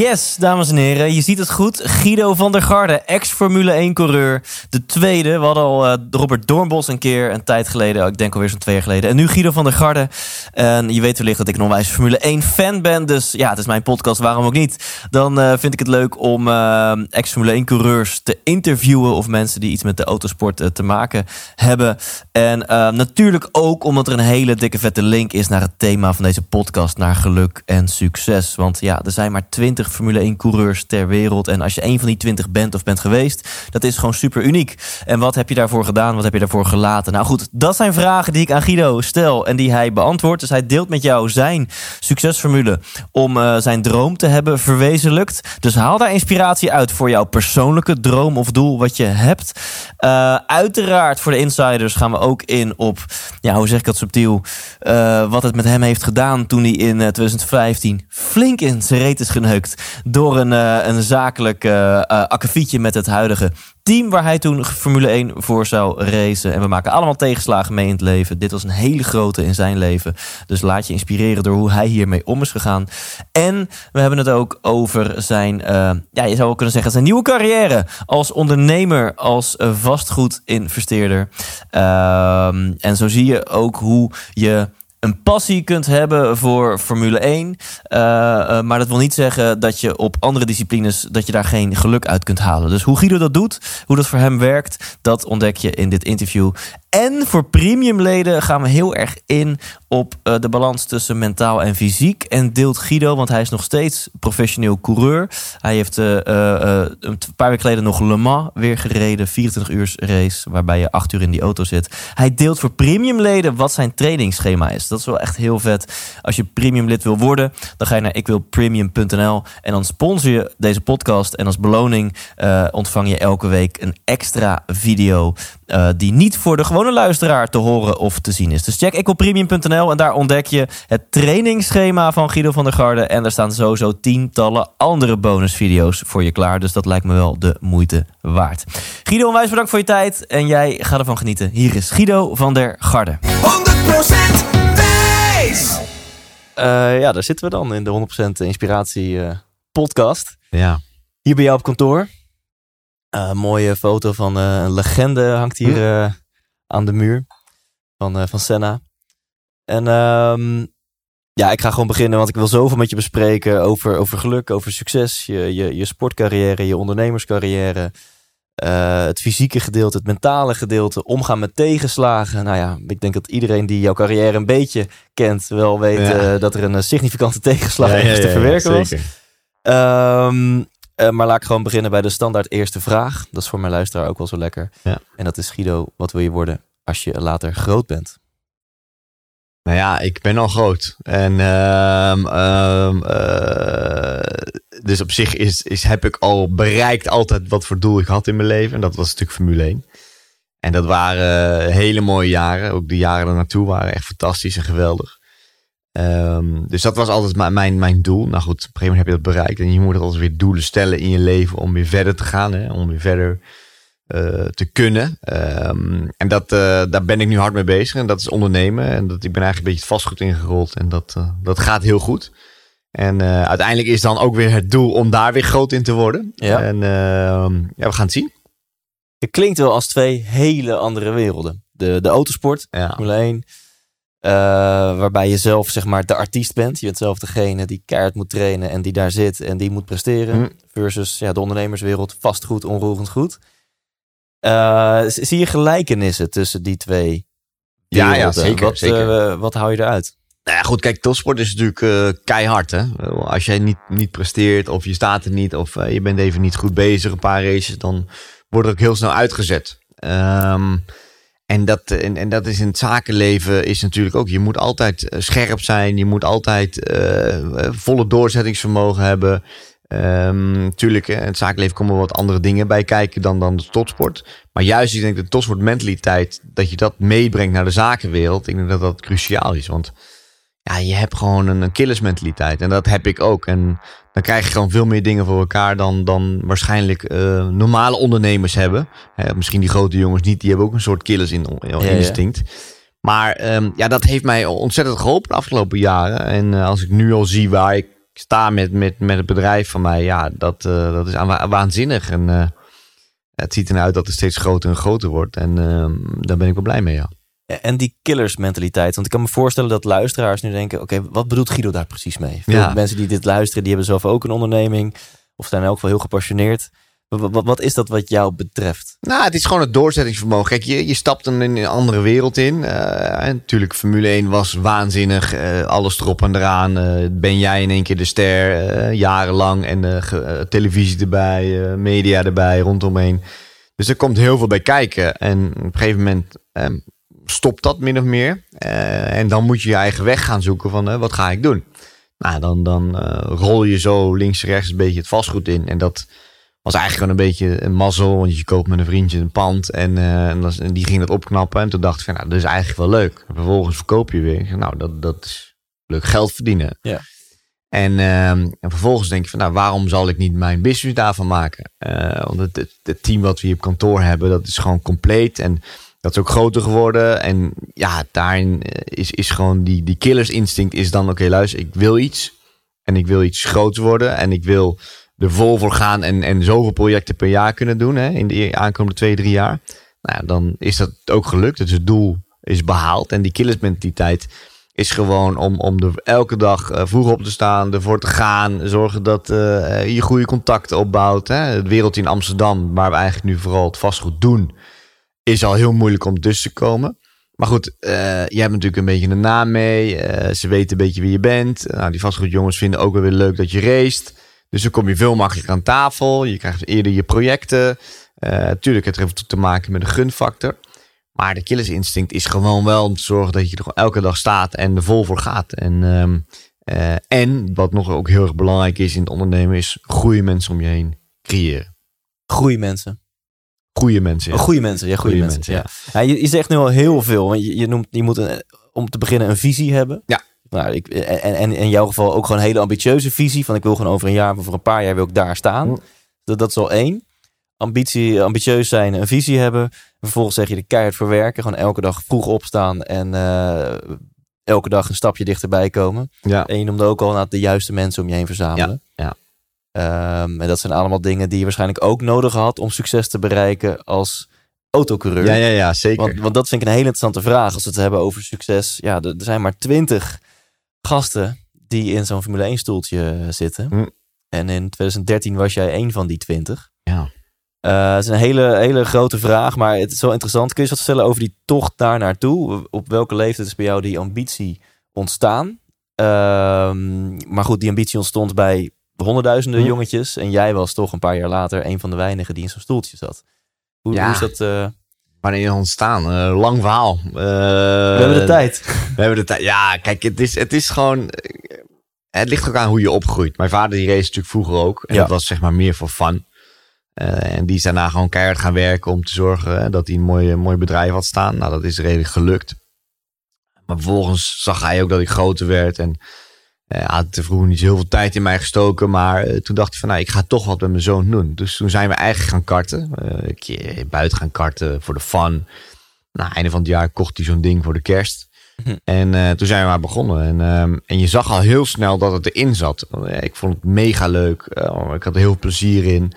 Yes, dames en heren, je ziet het goed. Guido van der Garde, ex-Formule 1-coureur. De tweede. We hadden al eh, Robert Doornbos een keer, een tijd geleden. Ik denk alweer zo'n twee jaar geleden. En nu Guido van der Garde. En je weet wellicht dat ik een onwijs Formule 1-fan ben. Dus ja, het is mijn podcast, waarom ook niet? Dan eh, vind ik het leuk om eh, ex-Formule 1-coureurs te interviewen... of mensen die iets met de autosport te maken hebben. En natuurlijk ook omdat er een hele dikke vette link is... naar het thema van deze podcast, naar geluk en succes. Want ja, er zijn maar 20 Formule 1-coureurs ter wereld. En als je een van die 20 bent of bent geweest... dat is gewoon super uniek. En wat heb je daarvoor gedaan? Wat heb je daarvoor gelaten? Nou goed, dat zijn vragen die ik aan Guido stel... en die hij beantwoordt. Dus hij deelt met jou zijn succesformule... om eh, zijn droom te hebben verwezenlijkt. Dus haal daar inspiratie uit voor jouw persoonlijke droom of doel wat je hebt. Eh, uiteraard voor de insiders gaan we ook in op... ja, hoe zeg ik dat subtiel? eh, wat het met hem heeft gedaan toen hij in eh, 2015 flink in zijn reet is geneukt... door een, eh, een zakelijk eh eh, akkefietje met het huidige team waar hij toen Formule 1 voor zou racen. En we maken allemaal tegenslagen mee in het leven. Dit was een hele grote in zijn leven. Dus laat je inspireren door hoe hij hiermee om is gegaan. En we hebben het ook over zijn, ja, je zou wel kunnen zeggen, zijn nieuwe carrière als ondernemer, als vastgoedinvesteerder. Ehm, en zo zie je ook hoe je een passie kunt hebben voor Formule 1. eh, eh, maar dat wil niet zeggen dat je op andere disciplines... dat je daar geen geluk uit kunt halen. Dus hoe Guido dat doet, hoe dat voor hem werkt... dat ontdek je in dit interview. En voor premiumleden gaan we heel erg in op eh, de balans tussen mentaal en fysiek. En deelt Guido, want hij is nog steeds professioneel coureur. Hij heeft een paar weken geleden nog Le Mans weer gereden. 24 uur race, waarbij je 8 uur in die auto zit. Hij deelt voor premiumleden wat zijn trainingsschema is. Dat is wel echt heel vet. Als je premiumlid wil worden, dan ga je naar ikwilpremium.nl en dan sponsor je deze podcast. En als beloning eh, ontvang je elke week een extra video eh, die niet voor de gewone luisteraar te horen of te zien is. Dus check ikwilpremium.nl en daar ontdek je het trainingsschema van Guido van der Garde. En daar staan sowieso tientallen andere bonusvideo's voor je klaar. Dus dat lijkt me wel de moeite waard. Guido, onwijs bedankt voor je tijd en jij gaat ervan genieten. Hier is Guido van der Garde. 100% Thijs. Eh, ja, daar zitten we dan in de 100% Inspiratie eh, podcast. Ja. Hier bij jou op kantoor. Een mooie foto van een legende hangt hier eh, aan de muur. Van, van Senna. En ehm, ja, ik ga gewoon beginnen, want ik wil zoveel met je bespreken over, over geluk, over succes, je, je, je sportcarrière, je ondernemerscarrière. Eh, het fysieke gedeelte, het mentale gedeelte, omgaan met tegenslagen. Nou ja, ik denk dat iedereen die jouw carrière een beetje kent, wel weet Ja. eh, dat er een eh, significante tegenslag ja, ergens te verwerken was. Ehm, eh, maar laat ik gewoon beginnen bij de standaard eerste vraag. Dat is voor mijn luisteraar ook wel zo lekker. En dat is Guido, wat wil je worden als je later groot bent? Nou ja, ik ben al groot. En ehm, ehm, eh, dus op zich is, is, heb ik al bereikt altijd wat voor doel ik had in mijn leven. En dat was natuurlijk Formule 1. En dat waren hele mooie jaren. Ook de jaren er naartoe waren echt fantastisch en geweldig. Ehm, dus dat was altijd mijn, mijn doel. Nou goed, op een gegeven moment heb je dat bereikt. En je moet altijd weer doelen stellen in je leven om weer verder te gaan. Hè? Om weer verder eh, te kunnen. Ehm, en dat, eh, daar ben ik nu hard mee bezig. En dat is ondernemen. En dat, ik ben eigenlijk een beetje het vastgoed ingerold. En dat, eh, dat gaat heel goed. En uiteindelijk is dan ook weer het doel om daar weer groot in te worden. Ja. En ehm, ja, we gaan het zien. Het klinkt wel als twee hele andere werelden. De, de autosport, Ja. Formule 1. waarbij je zelf zeg maar de artiest bent. Je bent zelf degene die keihard moet trainen en die daar zit en die moet presteren. Hm. Versus ja, de ondernemerswereld, vastgoed, onroerend goed. Eh, zie je gelijkenissen tussen die twee Ja, ja, zeker, Wat, zeker. eh, wat hou je eruit? Nou ja, goed, kijk, topsport is natuurlijk eh, keihard. Hè? Als jij niet, niet presteert of je staat er niet of je bent even niet goed bezig, een paar races, dan wordt het ook heel snel uitgezet. Ehm, en, dat, en, en dat is in het zakenleven is natuurlijk ook, je moet altijd scherp zijn, je moet altijd volle doorzettingsvermogen hebben. Um, tuurlijk, in het zakenleven komen wat andere dingen bij kijken dan, dan de topsport. Maar juist, ik denk de topsportmentaliteit, dat je dat meebrengt naar de zakenwereld, ik denk dat dat cruciaal is. Want ja, je hebt gewoon een, killersmentaliteit. En dat heb ik ook. En dan krijg je gewoon veel meer dingen voor elkaar dan, dan waarschijnlijk uh, normale ondernemers hebben. misschien die grote jongens niet, die hebben ook een soort killers in, instinct. Maar um, ja, dat heeft mij ontzettend geholpen de afgelopen jaren. En uh, als ik nu al zie waar ik sta met, met, met het bedrijf van mij, ja, dat, uh, dat is waanzinnig. En uh, het ziet eruit dat het steeds groter en groter wordt. En uh, daar ben ik wel blij mee, ja. En die killersmentaliteit. Want ik kan me voorstellen dat luisteraars nu denken: oké, wat bedoelt Guido daar precies mee? Veel ja. mensen die dit luisteren, die hebben zelf ook een onderneming. Of zijn in elk geval heel gepassioneerd. Wat, is dat wat jou betreft? Nou, het is gewoon het doorzettingsvermogen. Kijk, je, je stapt in een andere wereld in. Uh, natuurlijk, Formule 1 was waanzinnig. Uh, alles erop en eraan. Uh, ben jij in één keer de ster, jarenlang. En televisie erbij, media erbij, rondomheen. Dus er komt heel veel bij kijken. En op een gegeven moment ehm, stopt dat min of meer. en dan moet je je eigen weg gaan zoeken van wat ga ik doen. Nou, dan, dan rol je zo links rechts een beetje het vastgoed in. En dat was eigenlijk gewoon een beetje een mazzel. Want je koopt met een vriendje een pand en, uh, en, die ging dat opknappen. En toen dacht ik van, nou, dat is eigenlijk wel leuk. En vervolgens verkoop je weer. Nou, dat, dat is leuk geld verdienen. Ja. En, uh, en vervolgens denk je van, nou, waarom zal ik niet mijn business daarvan maken? Uh, want het, het, team wat we hier op kantoor hebben, dat is gewoon compleet. En dat is ook groter geworden. En ja, daarin is, is gewoon die, die killers instinct is dan, oké, luister, ik wil iets. En ik wil iets groter worden. En ik wil er vol voor gaan en, en zoveel projecten per jaar kunnen doen hè, in de aankomende twee, drie jaar. Nou dan is dat ook gelukt. Dus het doel is behaald. En die killersmentaliteit is gewoon om, om er elke dag uh, vroeg op te staan, ervoor te gaan. Zorgen dat uh, je goede contacten opbouwt. Hè. Het wereld in Amsterdam, waar we eigenlijk nu vooral het vastgoed doen, is al heel moeilijk om tussen te komen. Maar goed, uh, je hebt natuurlijk een beetje een naam mee. ze weten een beetje wie je bent. Nou, die vastgoedjongens vinden ook wel weer leuk dat je race. Dus dan kom je veel makkelijker aan tafel. Je krijgt eerder je projecten. Uh, tuurlijk, het heeft te maken met de gunfactor. Maar de killersinstinct is gewoon wel om te zorgen dat je er elke dag staat en er vol voor gaat. En, uh, uh, en wat nog ook heel erg belangrijk is in het ondernemen, is goede mensen om je heen creëren. Goede mensen. Goede mensen. Ja. Oh, goede mensen, ja, goede, mensen. mensen. ja. ja. je, je, zegt nu al heel veel. Je, je, noemt, je moet een, om te beginnen een visie hebben. Ja. Nou, ik, en, en in jouw geval ook gewoon een hele ambitieuze visie. Van ik wil gewoon over een jaar, of over een paar jaar wil ik daar staan. Dat, dat is al één. Ambitie, ambitieus zijn, een visie hebben. Vervolgens zeg je de keihard verwerken. Gewoon elke dag vroeg opstaan en uh, elke dag een stapje dichterbij komen. Ja. En je noemde ook al de juiste mensen om je heen verzamelen. Ja. ja. Um, en dat zijn allemaal dingen die je waarschijnlijk ook nodig had om succes te bereiken als autocoureur. Ja, ja, ja, zeker. Want, want, dat vind ik een hele interessante vraag. Als we het hebben over succes. Ja, er, er zijn maar twintig gasten die in zo'n Formule 1 stoeltje zitten. Hm. En in 2013 was jij een van die 20. Ja. Uh, het is een hele, hele grote vraag, maar het is wel interessant. Kun je eens wat vertellen over die tocht daar naartoe? Op welke leeftijd is bij jou die ambitie ontstaan? Uh, maar goed, die ambitie ontstond bij honderdduizenden hm. jongetjes. En jij was toch een paar jaar later een van de weinigen die in zo'n stoeltje zat. Hoe, ja. hoe is dat? Uh... Wanneer ontstaan? Uh, lang verhaal. Uh, we hebben de tijd. We hebben de tijd. Ja, kijk, het is, het is gewoon. Het ligt ook aan hoe je opgroeit. Mijn vader die race natuurlijk vroeger ook. En dat was zeg maar meer voor fun. Uh, en die is daarna gewoon keihard gaan werken om te zorgen dat hij een mooi, mooi bedrijf had staan. Nou, dat is redelijk gelukt. Maar vervolgens zag hij ook dat ik groter werd. En hij had er vroeger niet heel veel tijd in mij gestoken. Maar uh, toen dacht ik van, nou, ik ga toch wat met mijn zoon doen. Dus toen zijn we eigenlijk gaan karten. Uh, een keer buiten gaan karten voor de fun. Nou, einde van het jaar kocht hij zo'n ding voor de kerst. Hm. En uh, toen zijn we maar begonnen. En, uh, en je zag al heel snel dat het erin zat. Ik vond het mega leuk. Uh, ik had er heel veel plezier in.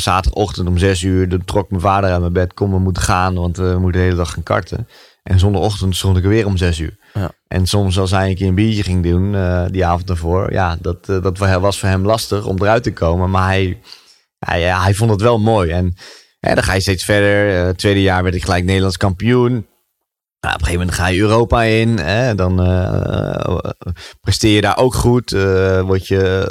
zaterdagochtend om zes uur trok mijn vader uit mijn bed. Kom, we moeten gaan, want we moeten de hele dag gaan karten. En zondagochtend stond ik er weer om zes uur. Ja. En soms als hij een keer een biertje ging doen, uh, die avond ervoor, ja, dat, uh, dat was voor hem lastig om eruit te komen. Maar hij, hij, ja, hij vond het wel mooi. En ja, dan ga je steeds verder. Uh, tweede jaar werd ik gelijk Nederlands kampioen. Nou, op een gegeven moment ga je Europa in. Hè, dan presteer je daar ook goed. word je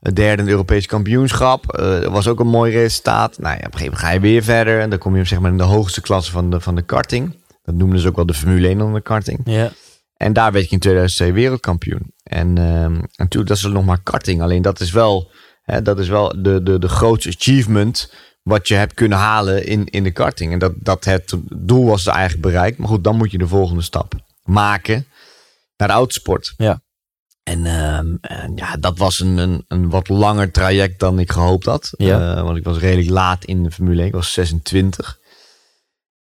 derde in het Europees kampioenschap. Dat was ook een mooi resultaat. Nou, ja, op een gegeven moment ga je weer verder. En dan kom je zeg maar, in de hoogste klasse van de, van de karting. Dat noemden ze ook wel de Formule 1 onder de karting. Ja. En daar werd ik in 2002 wereldkampioen. En ehm, natuurlijk, dat is nog maar karting. Alleen dat is wel, hè, dat is wel de, de, de grootste achievement wat je hebt kunnen halen in, in de karting. En dat, dat het doel was eigenlijk bereikt. Maar goed, dan moet je de volgende stap maken naar de autosport. Ja. En, ehm, en ja, dat was een, een, een wat langer traject dan ik gehoopt had. Ja. Eh, want ik was redelijk laat in de Formule 1. Ik was 26.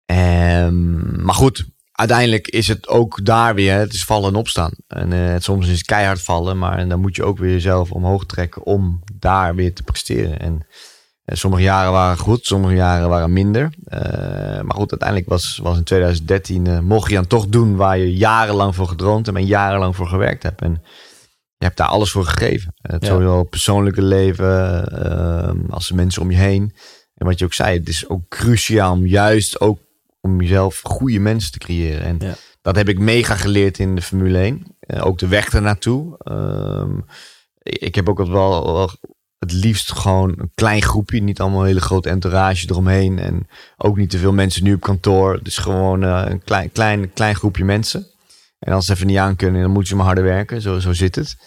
Ehm, maar goed, uiteindelijk is het ook daar weer, het is vallen en opstaan. En eh, soms is het keihard vallen, maar dan moet je ook weer jezelf omhoog trekken om daar weer te presteren. En eh, sommige jaren waren goed, sommige jaren waren minder. Eh, maar goed, uiteindelijk was, was in 2013, eh, mocht je dan toch doen waar je jarenlang voor gedroomd hebt en jarenlang voor gewerkt hebt. En je hebt daar alles voor gegeven. Het Ja. zowel persoonlijke leven, als de mensen om je heen. En wat je ook zei, het is ook cruciaal om juist ook om jezelf goede mensen te creëren. En Ja. dat heb ik mega geleerd in de Formule 1. Eh, ook de weg ernaartoe. Ehm, ik heb ook wel, wel het liefst gewoon een klein groepje. Niet allemaal een hele grote entourage eromheen. En ook niet te veel mensen nu op kantoor. Dus gewoon eh, een klein, klein, klein groepje mensen. En als ze even niet aan kunnen, dan moeten ze maar harder werken. Zo, zo zit het.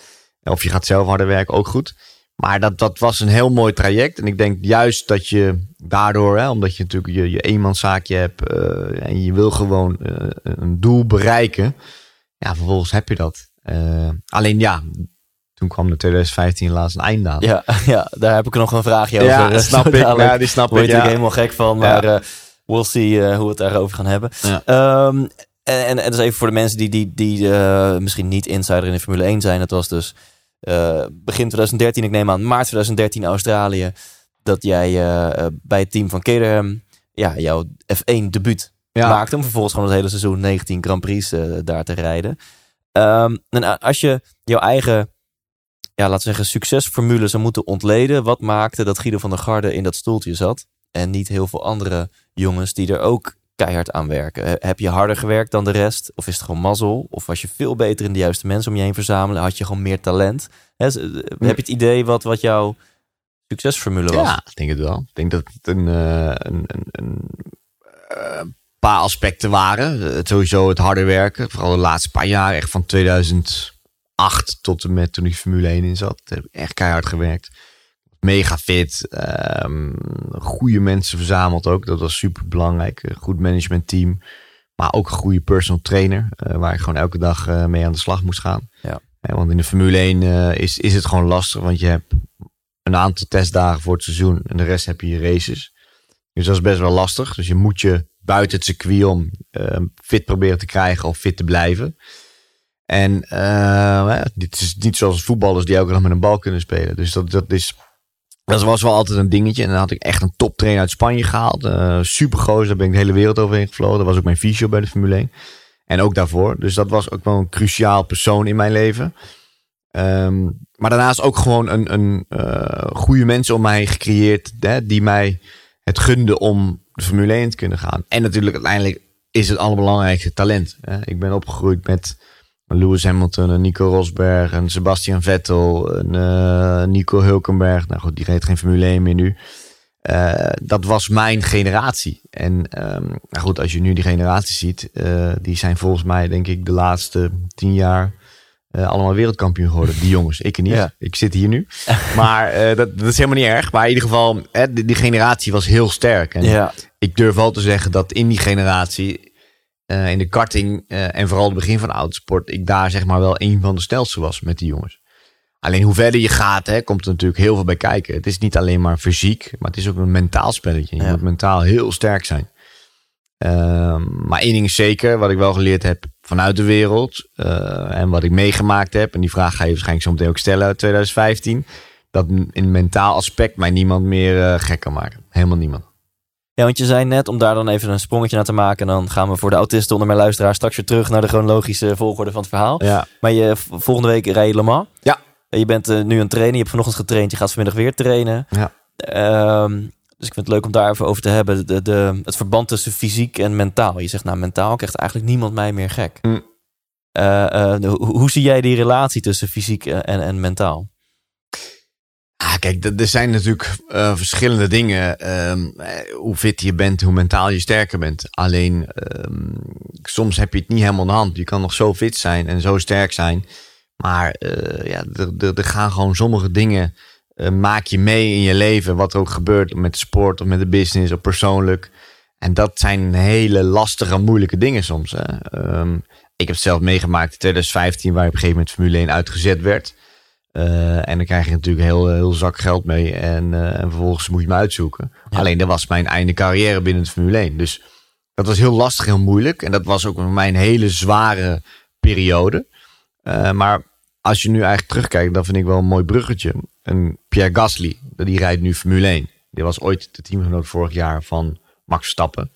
Of je gaat zelf harder werken, ook goed. Maar dat, dat was een heel mooi traject. En ik denk juist dat je daardoor, hè, omdat je natuurlijk je, je eenmanszaakje hebt eh, en je wil gewoon eh, een doel bereiken. Ja, vervolgens heb je dat. Eh, alleen ja, toen kwam er 2015 helaas een einde aan. Ja, ja, daar heb ik nog een vraagje over. Ja, snap ik. Ja, die snap Word ik. Ja. natuurlijk helemaal gek van, maar eh, we'll see hoe we het daarover gaan hebben. Ja. Ehm, en, en, en dus even voor de mensen die, die, die misschien niet insider in de Formule 1 zijn. Het was dus begin 2013, ik neem aan maart 2013 Australië, dat jij eh, eh, bij het team van Caterham ja, jouw F1 debuut Ja. maakte. Om vervolgens gewoon het hele seizoen 19 Grand Prix eh, daar te rijden. Ehm, en als je jouw eigen, ja, laten we zeggen, succesformule zou moeten ontleden. Wat maakte dat Guido van der Garde in dat stoeltje zat? En niet heel veel andere jongens die er ook keihard aan werken. Heb je harder gewerkt dan de rest? Of is het gewoon mazzel? Of was je veel beter in de juiste mensen om je heen verzamelen? Had je gewoon meer talent? Eh, Heb je het idee wat, wat jouw succesformule was? Ja, ik denk het wel. Ik denk dat het een, eh, een, een, een eh, paar aspecten waren. Het sowieso het harder werken. Vooral de laatste paar jaar. Echt van 2008 tot en met toen ik Formule 1 in zat. Heb ik echt keihard gewerkt. Mega fit. ehm, goede mensen verzameld ook. Dat was super belangrijk. Goed managementteam. Maar ook een goede personal trainer. eh, waar ik gewoon elke dag eh, mee aan de slag moest gaan. Ja. Eh, want in de Formule 1 eh, is, is het gewoon lastig. Want je hebt een aantal testdagen voor het seizoen. En de rest heb je je races. Dus dat is best wel lastig. Dus je moet je buiten het circuit om eh, fit proberen te krijgen of fit te blijven. En dit is niet zoals voetballers die elke dag met een bal kunnen spelen. Dus dat, dat is. Dat was wel altijd een dingetje. En dan had ik echt een toptrainer uit Spanje gehaald. Eh gozer, daar ben ik de hele wereld overheen gevlogen. Dat was ook mijn fysio bij de Formule 1. En ook daarvoor. Dus dat was ook wel een cruciaal persoon in mijn leven. Ehm, maar daarnaast ook gewoon een, een eh, goede mensen om mij gecreëerd. Hè, die mij het gunde om de Formule 1 te kunnen gaan. En natuurlijk uiteindelijk is het allerbelangrijkste talent. Hè. Ik ben opgegroeid met Lewis Hamilton, een Nico Rosberg, een Sebastian Vettel, eh, Nico Hulkenberg. Nou goed, die reed geen Formule 1 meer nu. Eh, dat was mijn generatie. En ehm, nou goed, als je nu die generatie ziet, eh, die zijn volgens mij denk ik de laatste tien jaar eh, allemaal wereldkampioen geworden. Die jongens, ik niet. Ja. Ik zit hier nu. Maar eh, dat, dat is helemaal niet erg. Maar in ieder geval, hè, die, die generatie was heel sterk. En Ja, ik durf wel te zeggen dat in die generatie, eh, in de karting eh, en vooral het begin van de autosport, ik daar zeg maar wel een van de snelste was met die jongens. Alleen hoe verder je gaat, hè, komt er natuurlijk heel veel bij kijken. Het is niet alleen maar fysiek, maar het is ook een mentaal spelletje. Je Ja. moet mentaal heel sterk zijn. Ehm, maar één ding is zeker, wat ik wel geleerd heb vanuit de wereld eh, en wat ik meegemaakt heb, en die vraag ga je waarschijnlijk zo meteen ook stellen uit 2015, dat in mentaal aspect mij niemand meer gek kan maken. Helemaal niemand. Ja, want je zei net, om daar dan even een sprongetje naar te maken... en dan gaan we voor de autisten onder mijn luisteraar... straks weer terug naar de chronologische volgorde van het verhaal. Ja. Maar je, volgende week rij je Le Mans. Ja. Je bent eh, nu aan het trainen. Je hebt vanochtend getraind. Je gaat vanmiddag weer trainen. Ja. Ehm, dus ik vind het leuk om daar even over te hebben. De, de, het verband tussen fysiek en mentaal. Je zegt, nou, mentaal krijgt eigenlijk niemand mij meer gek. Hm. Eh, eh, hoe, hoe zie jij die relatie tussen fysiek en, en mentaal? Ah, kijk, er zijn natuurlijk uh, verschillende dingen. Uh, hoe fit je bent, hoe mentaal je sterker bent. Alleen, uh, soms heb je het niet helemaal in de hand. Je kan nog zo fit zijn en zo sterk zijn. Maar uh, ja, er gaan gewoon sommige dingen... Maak je mee in je leven, wat er ook gebeurt met sport of met de business of persoonlijk. En dat zijn hele lastige, moeilijke dingen soms. Hè? Um, ik heb het zelf meegemaakt in 2015, waar op een gegeven moment Formule 1 uitgezet werd. Uh, en dan krijg je natuurlijk heel, heel zak geld mee. En, uh, en vervolgens moet je me uitzoeken. Ja. Alleen dat was mijn einde carrière binnen de Formule 1. Dus dat was heel lastig, heel moeilijk. En dat was ook mijn hele zware periode. Uh, maar als je nu eigenlijk terugkijkt, dan vind ik wel een mooi bruggetje. En Pierre Gasly, die rijdt nu Formule 1. Die was ooit de teamgenoot vorig jaar van Max Verstappen.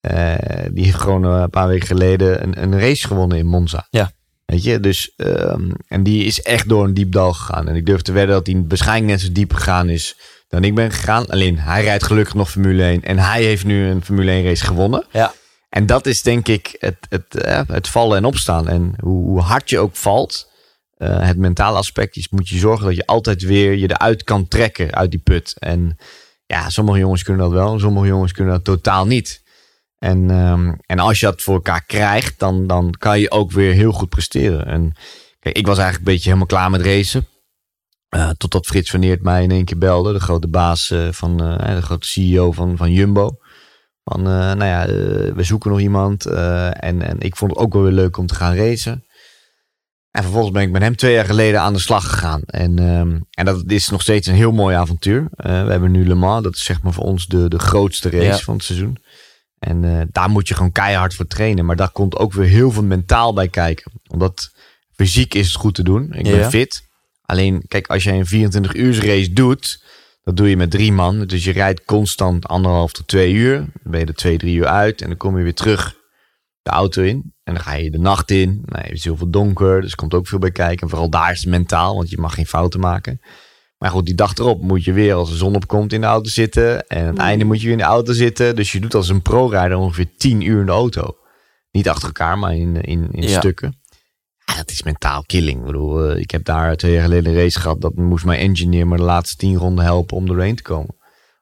Uh, die heeft gewoon een paar weken geleden een, een race gewonnen in Monza. Ja. Weet je, dus. Um, en die is echt door een diep dal gegaan. En ik durf te wedden dat hij waarschijnlijk net zo diep gegaan is dan ik ben gegaan. Alleen hij rijdt gelukkig nog Formule 1. En hij heeft nu een Formule 1 race gewonnen. Ja. En dat is denk ik het, het, uh, het vallen en opstaan. En hoe, hoe hard je ook valt. Uh, het mentale aspect is, moet je zorgen dat je altijd weer je eruit kan trekken uit die put. En ja, sommige jongens kunnen dat wel, sommige jongens kunnen dat totaal niet. En, um, en als je dat voor elkaar krijgt, dan, dan kan je ook weer heel goed presteren. En kijk, ik was eigenlijk een beetje helemaal klaar met racen. Uh, totdat Frits van Eert mij in één keer belde, de grote baas uh, van, uh, de grote CEO van, van Jumbo. Van, nou ja, we zoeken nog iemand. en, en ik vond het ook wel weer leuk om te gaan racen. En vervolgens ben ik met hem twee jaar geleden aan de slag gegaan. En, um, en dat is nog steeds een heel mooi avontuur. we hebben nu Le Mans, dat is zeg maar voor ons de, de grootste race ja. van het seizoen. En uh, daar moet je gewoon keihard voor trainen. Maar daar komt ook weer heel veel mentaal bij kijken. Omdat fysiek is het goed te doen. Ik ben Ja. fit. Alleen, kijk, als je een 24 uur race doet, dat doe je met drie man. Dus je rijdt constant anderhalf tot twee uur. Dan ben je er twee, drie uur uit. En dan kom je weer terug de auto in. En dan ga je de nacht in. Nou, het is heel veel donker. Dus komt ook veel bij kijken. En vooral daar is het mentaal, want je mag geen fouten maken. Maar goed, die dag erop moet je weer als de zon opkomt in de auto zitten. En aan het einde moet je weer in de auto zitten. Dus je doet als een pro-rijder ongeveer 10 uur in de auto. Niet achter elkaar, maar in, in, in Ja. stukken. Ja, dat is mentaal killing. Ik bedoel, eh, ik heb daar twee jaar geleden een race gehad. Dat moest mijn engineer me de laatste 10 ronden helpen om erheen te komen.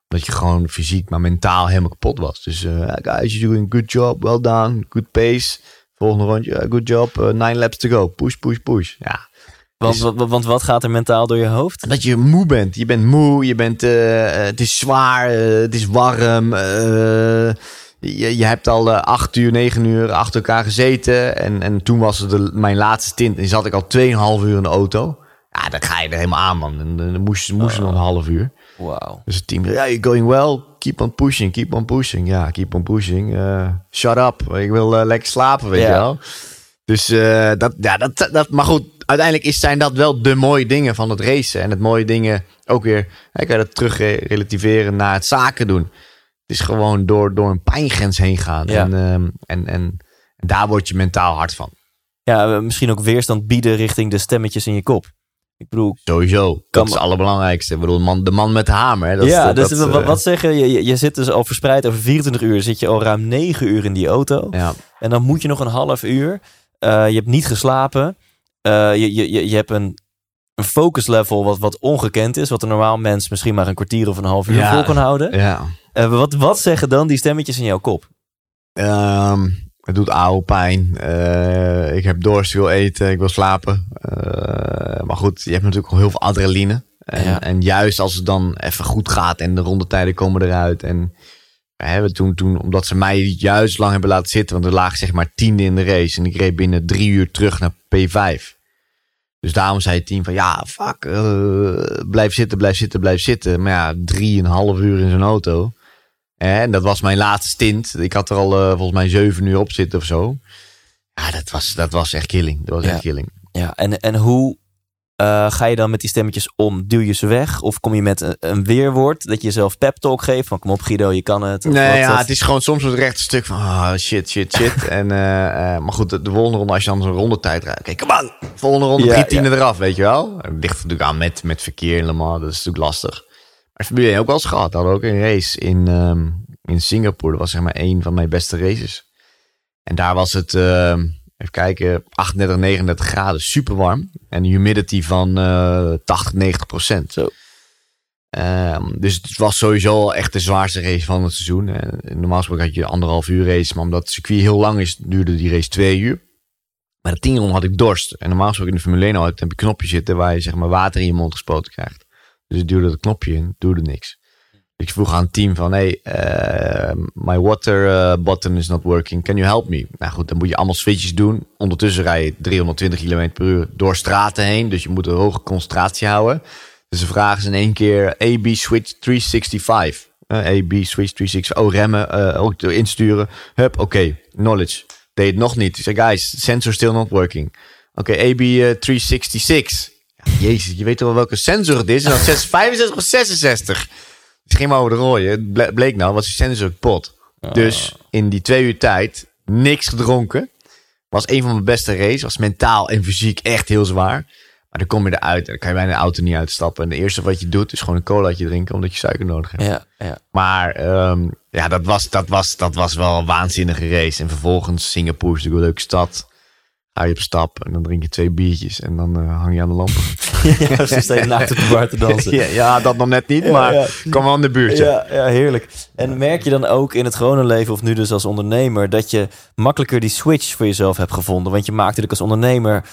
Omdat je gewoon fysiek, maar mentaal helemaal kapot was. Dus eh guys, you're doing a good job. Well done. Good pace. Volgende rondje, good job. eh, nine laps to go. Push, push, push. Ja, Want, Is- want, want wat gaat er mentaal door je hoofd? dat je moe bent. Je bent moe, je bent, eh, eh, het is zwaar, eh, het is warm. je, je hebt al acht uur, negen uur achter elkaar gezeten. En, en toen was het de, mijn laatste stint. En zat ik al 2,5 uur in de auto. Ja, dan ga je er helemaal aan, man. En dan moest, moest nog een half uur. Wauw. Dus het team ja, you're going well. Keep on pushing, keep on pushing. Ja, keep on pushing. Shut up. Ik wil lekker slapen, weet je wel. Dus dat, ja, dat, dat, maar goed, uiteindelijk is, zijn dat wel de mooie dingen van het racen. En het mooie dingen ook weer, kan je dat terug re- relativeren naar het zaken doen. Het is gewoon door, door een pijngrens heen gaan. Ja. En, ehm, en, en, en daar word je mentaal hard van. Ja, eh, misschien ook weerstand bieden richting de stemmetjes in je kop. Ik bedoel, Sowieso. Dat Kan is het allerbelangrijkste. Ik bedoel, man, de man met de hamer. Hè, dat ja, is, dus dat, wat, eh, wat zeggen je, je? Zit dus al verspreid over 24 uur. Zit je al ruim 9 uur in die auto. ja. En dan moet je nog een half uur. Eh, je hebt niet geslapen. Eh, je, je, je, hebt een, een focus level wat, wat ongekend is. Wat een normaal mens misschien maar een kwartier of een half uur Ja. vol kan houden. ja. Eh, wat, wat zeggen dan die stemmetjes in jouw kop? Ehm, het doet oude pijn. Eh, ik heb dorst, ik wil eten, ik wil slapen. Maar goed, je hebt natuurlijk al heel veel adrenaline. En, Ja. en juist als het dan even goed gaat en de rondetijden komen eruit. En we hebben toen, toen, omdat ze mij juist lang hebben laten zitten, want er lagen zeg maar tiende in de race. En ik reed binnen drie uur terug naar P5. Dus daarom zei het team van ja, fuck, eh, blijf zitten, blijf zitten, blijf zitten. Maar ja, drieënhalf uur in zo'n auto. En dat was mijn laatste stint. Ik had er al eh, volgens mij zeven uur op zitten of zo. Ja, dat was, dat was echt killing. Dat was Ja. echt killing. Ja, en, en hoe eh, ga je dan met die stemmetjes om? Duw je ze weg? Of kom je met een, een weerwoord dat je jezelf pep talk geeft? Van kom op Guido, je kan het. Nee, wat, ja, wat- het is gewoon soms het rechte stuk van ah, shit, shit, shit. en, eh, eh, maar goed, de, de volgende ronde, als je dan zo'n rondetijd rijdt. Oké, come on. Volgende ronde, Ja, drie tienden ja. eraf, weet je wel. Het ligt natuurlijk aan met, met verkeer in Le Mans. Dat is natuurlijk lastig. Maar Formule 1 ook wel eens gehad. We hadden ook een race in, ehm, in Singapore. Dat was zeg maar een van mijn beste races. En daar was het, ehm, even kijken, 38, 39 graden. Super warm. En humidity van eh 80, 90 procent. Zo. Ehm, dus het was sowieso echt de zwaarste race van het seizoen. En normaal gesproken had je anderhalf uur race, maar omdat het circuit heel lang is, duurde die race twee uur. Maar de tien had ik dorst. En normaal gesproken in de Formule 1 heb je een knopje zitten waar je zeg maar water in je mond gespoten krijgt. Dus ik duwde het knopje in, duwde niks. Ik vroeg aan het team van, hey, uh, my water uh, button is not working. Can you help me? Nou goed, dan moet je allemaal switches doen. Ondertussen rij je 320 km per uur door straten heen. Dus je moet een hoge concentratie houden. Dus ze vragen ze in één keer AB switch 365. Uh, AB switch 365. Oh, remmen, uh, ook insturen. Hup, oké, knowledge. Deed het nog niet. Ik zei, guys, sensor still not working. Oké, AB 366. Ja, jezus, je weet toch wel welke sensor het is? En dan 65 of 66. Het ging maar over de rode. Het bleek nou, was pot. Dus in die twee uur tijd, niks gedronken. Was een van mijn beste races. Was mentaal en fysiek echt heel zwaar. Maar dan kom je eruit en dan kan je bijna de auto niet uitstappen. En het eerste wat je doet is gewoon een colaatje drinken omdat je suiker nodig hebt. Ja, ja. Maar um, ja, dat was, dat, was, dat was wel een waanzinnige race. En vervolgens Singapore is natuurlijk een leuke stad. Ga je op stap en dan drink je twee biertjes en dan uh, hang je aan de lampen. ja, ze staan naakt op de bar te dansen. ja, ja, dat nog net niet, maar ja, kom wel in de buurt. Ja, ja, heerlijk. En merk je dan ook in het gewone leven of nu dus als ondernemer... dat je makkelijker die switch voor jezelf hebt gevonden? Want je maakt natuurlijk als ondernemer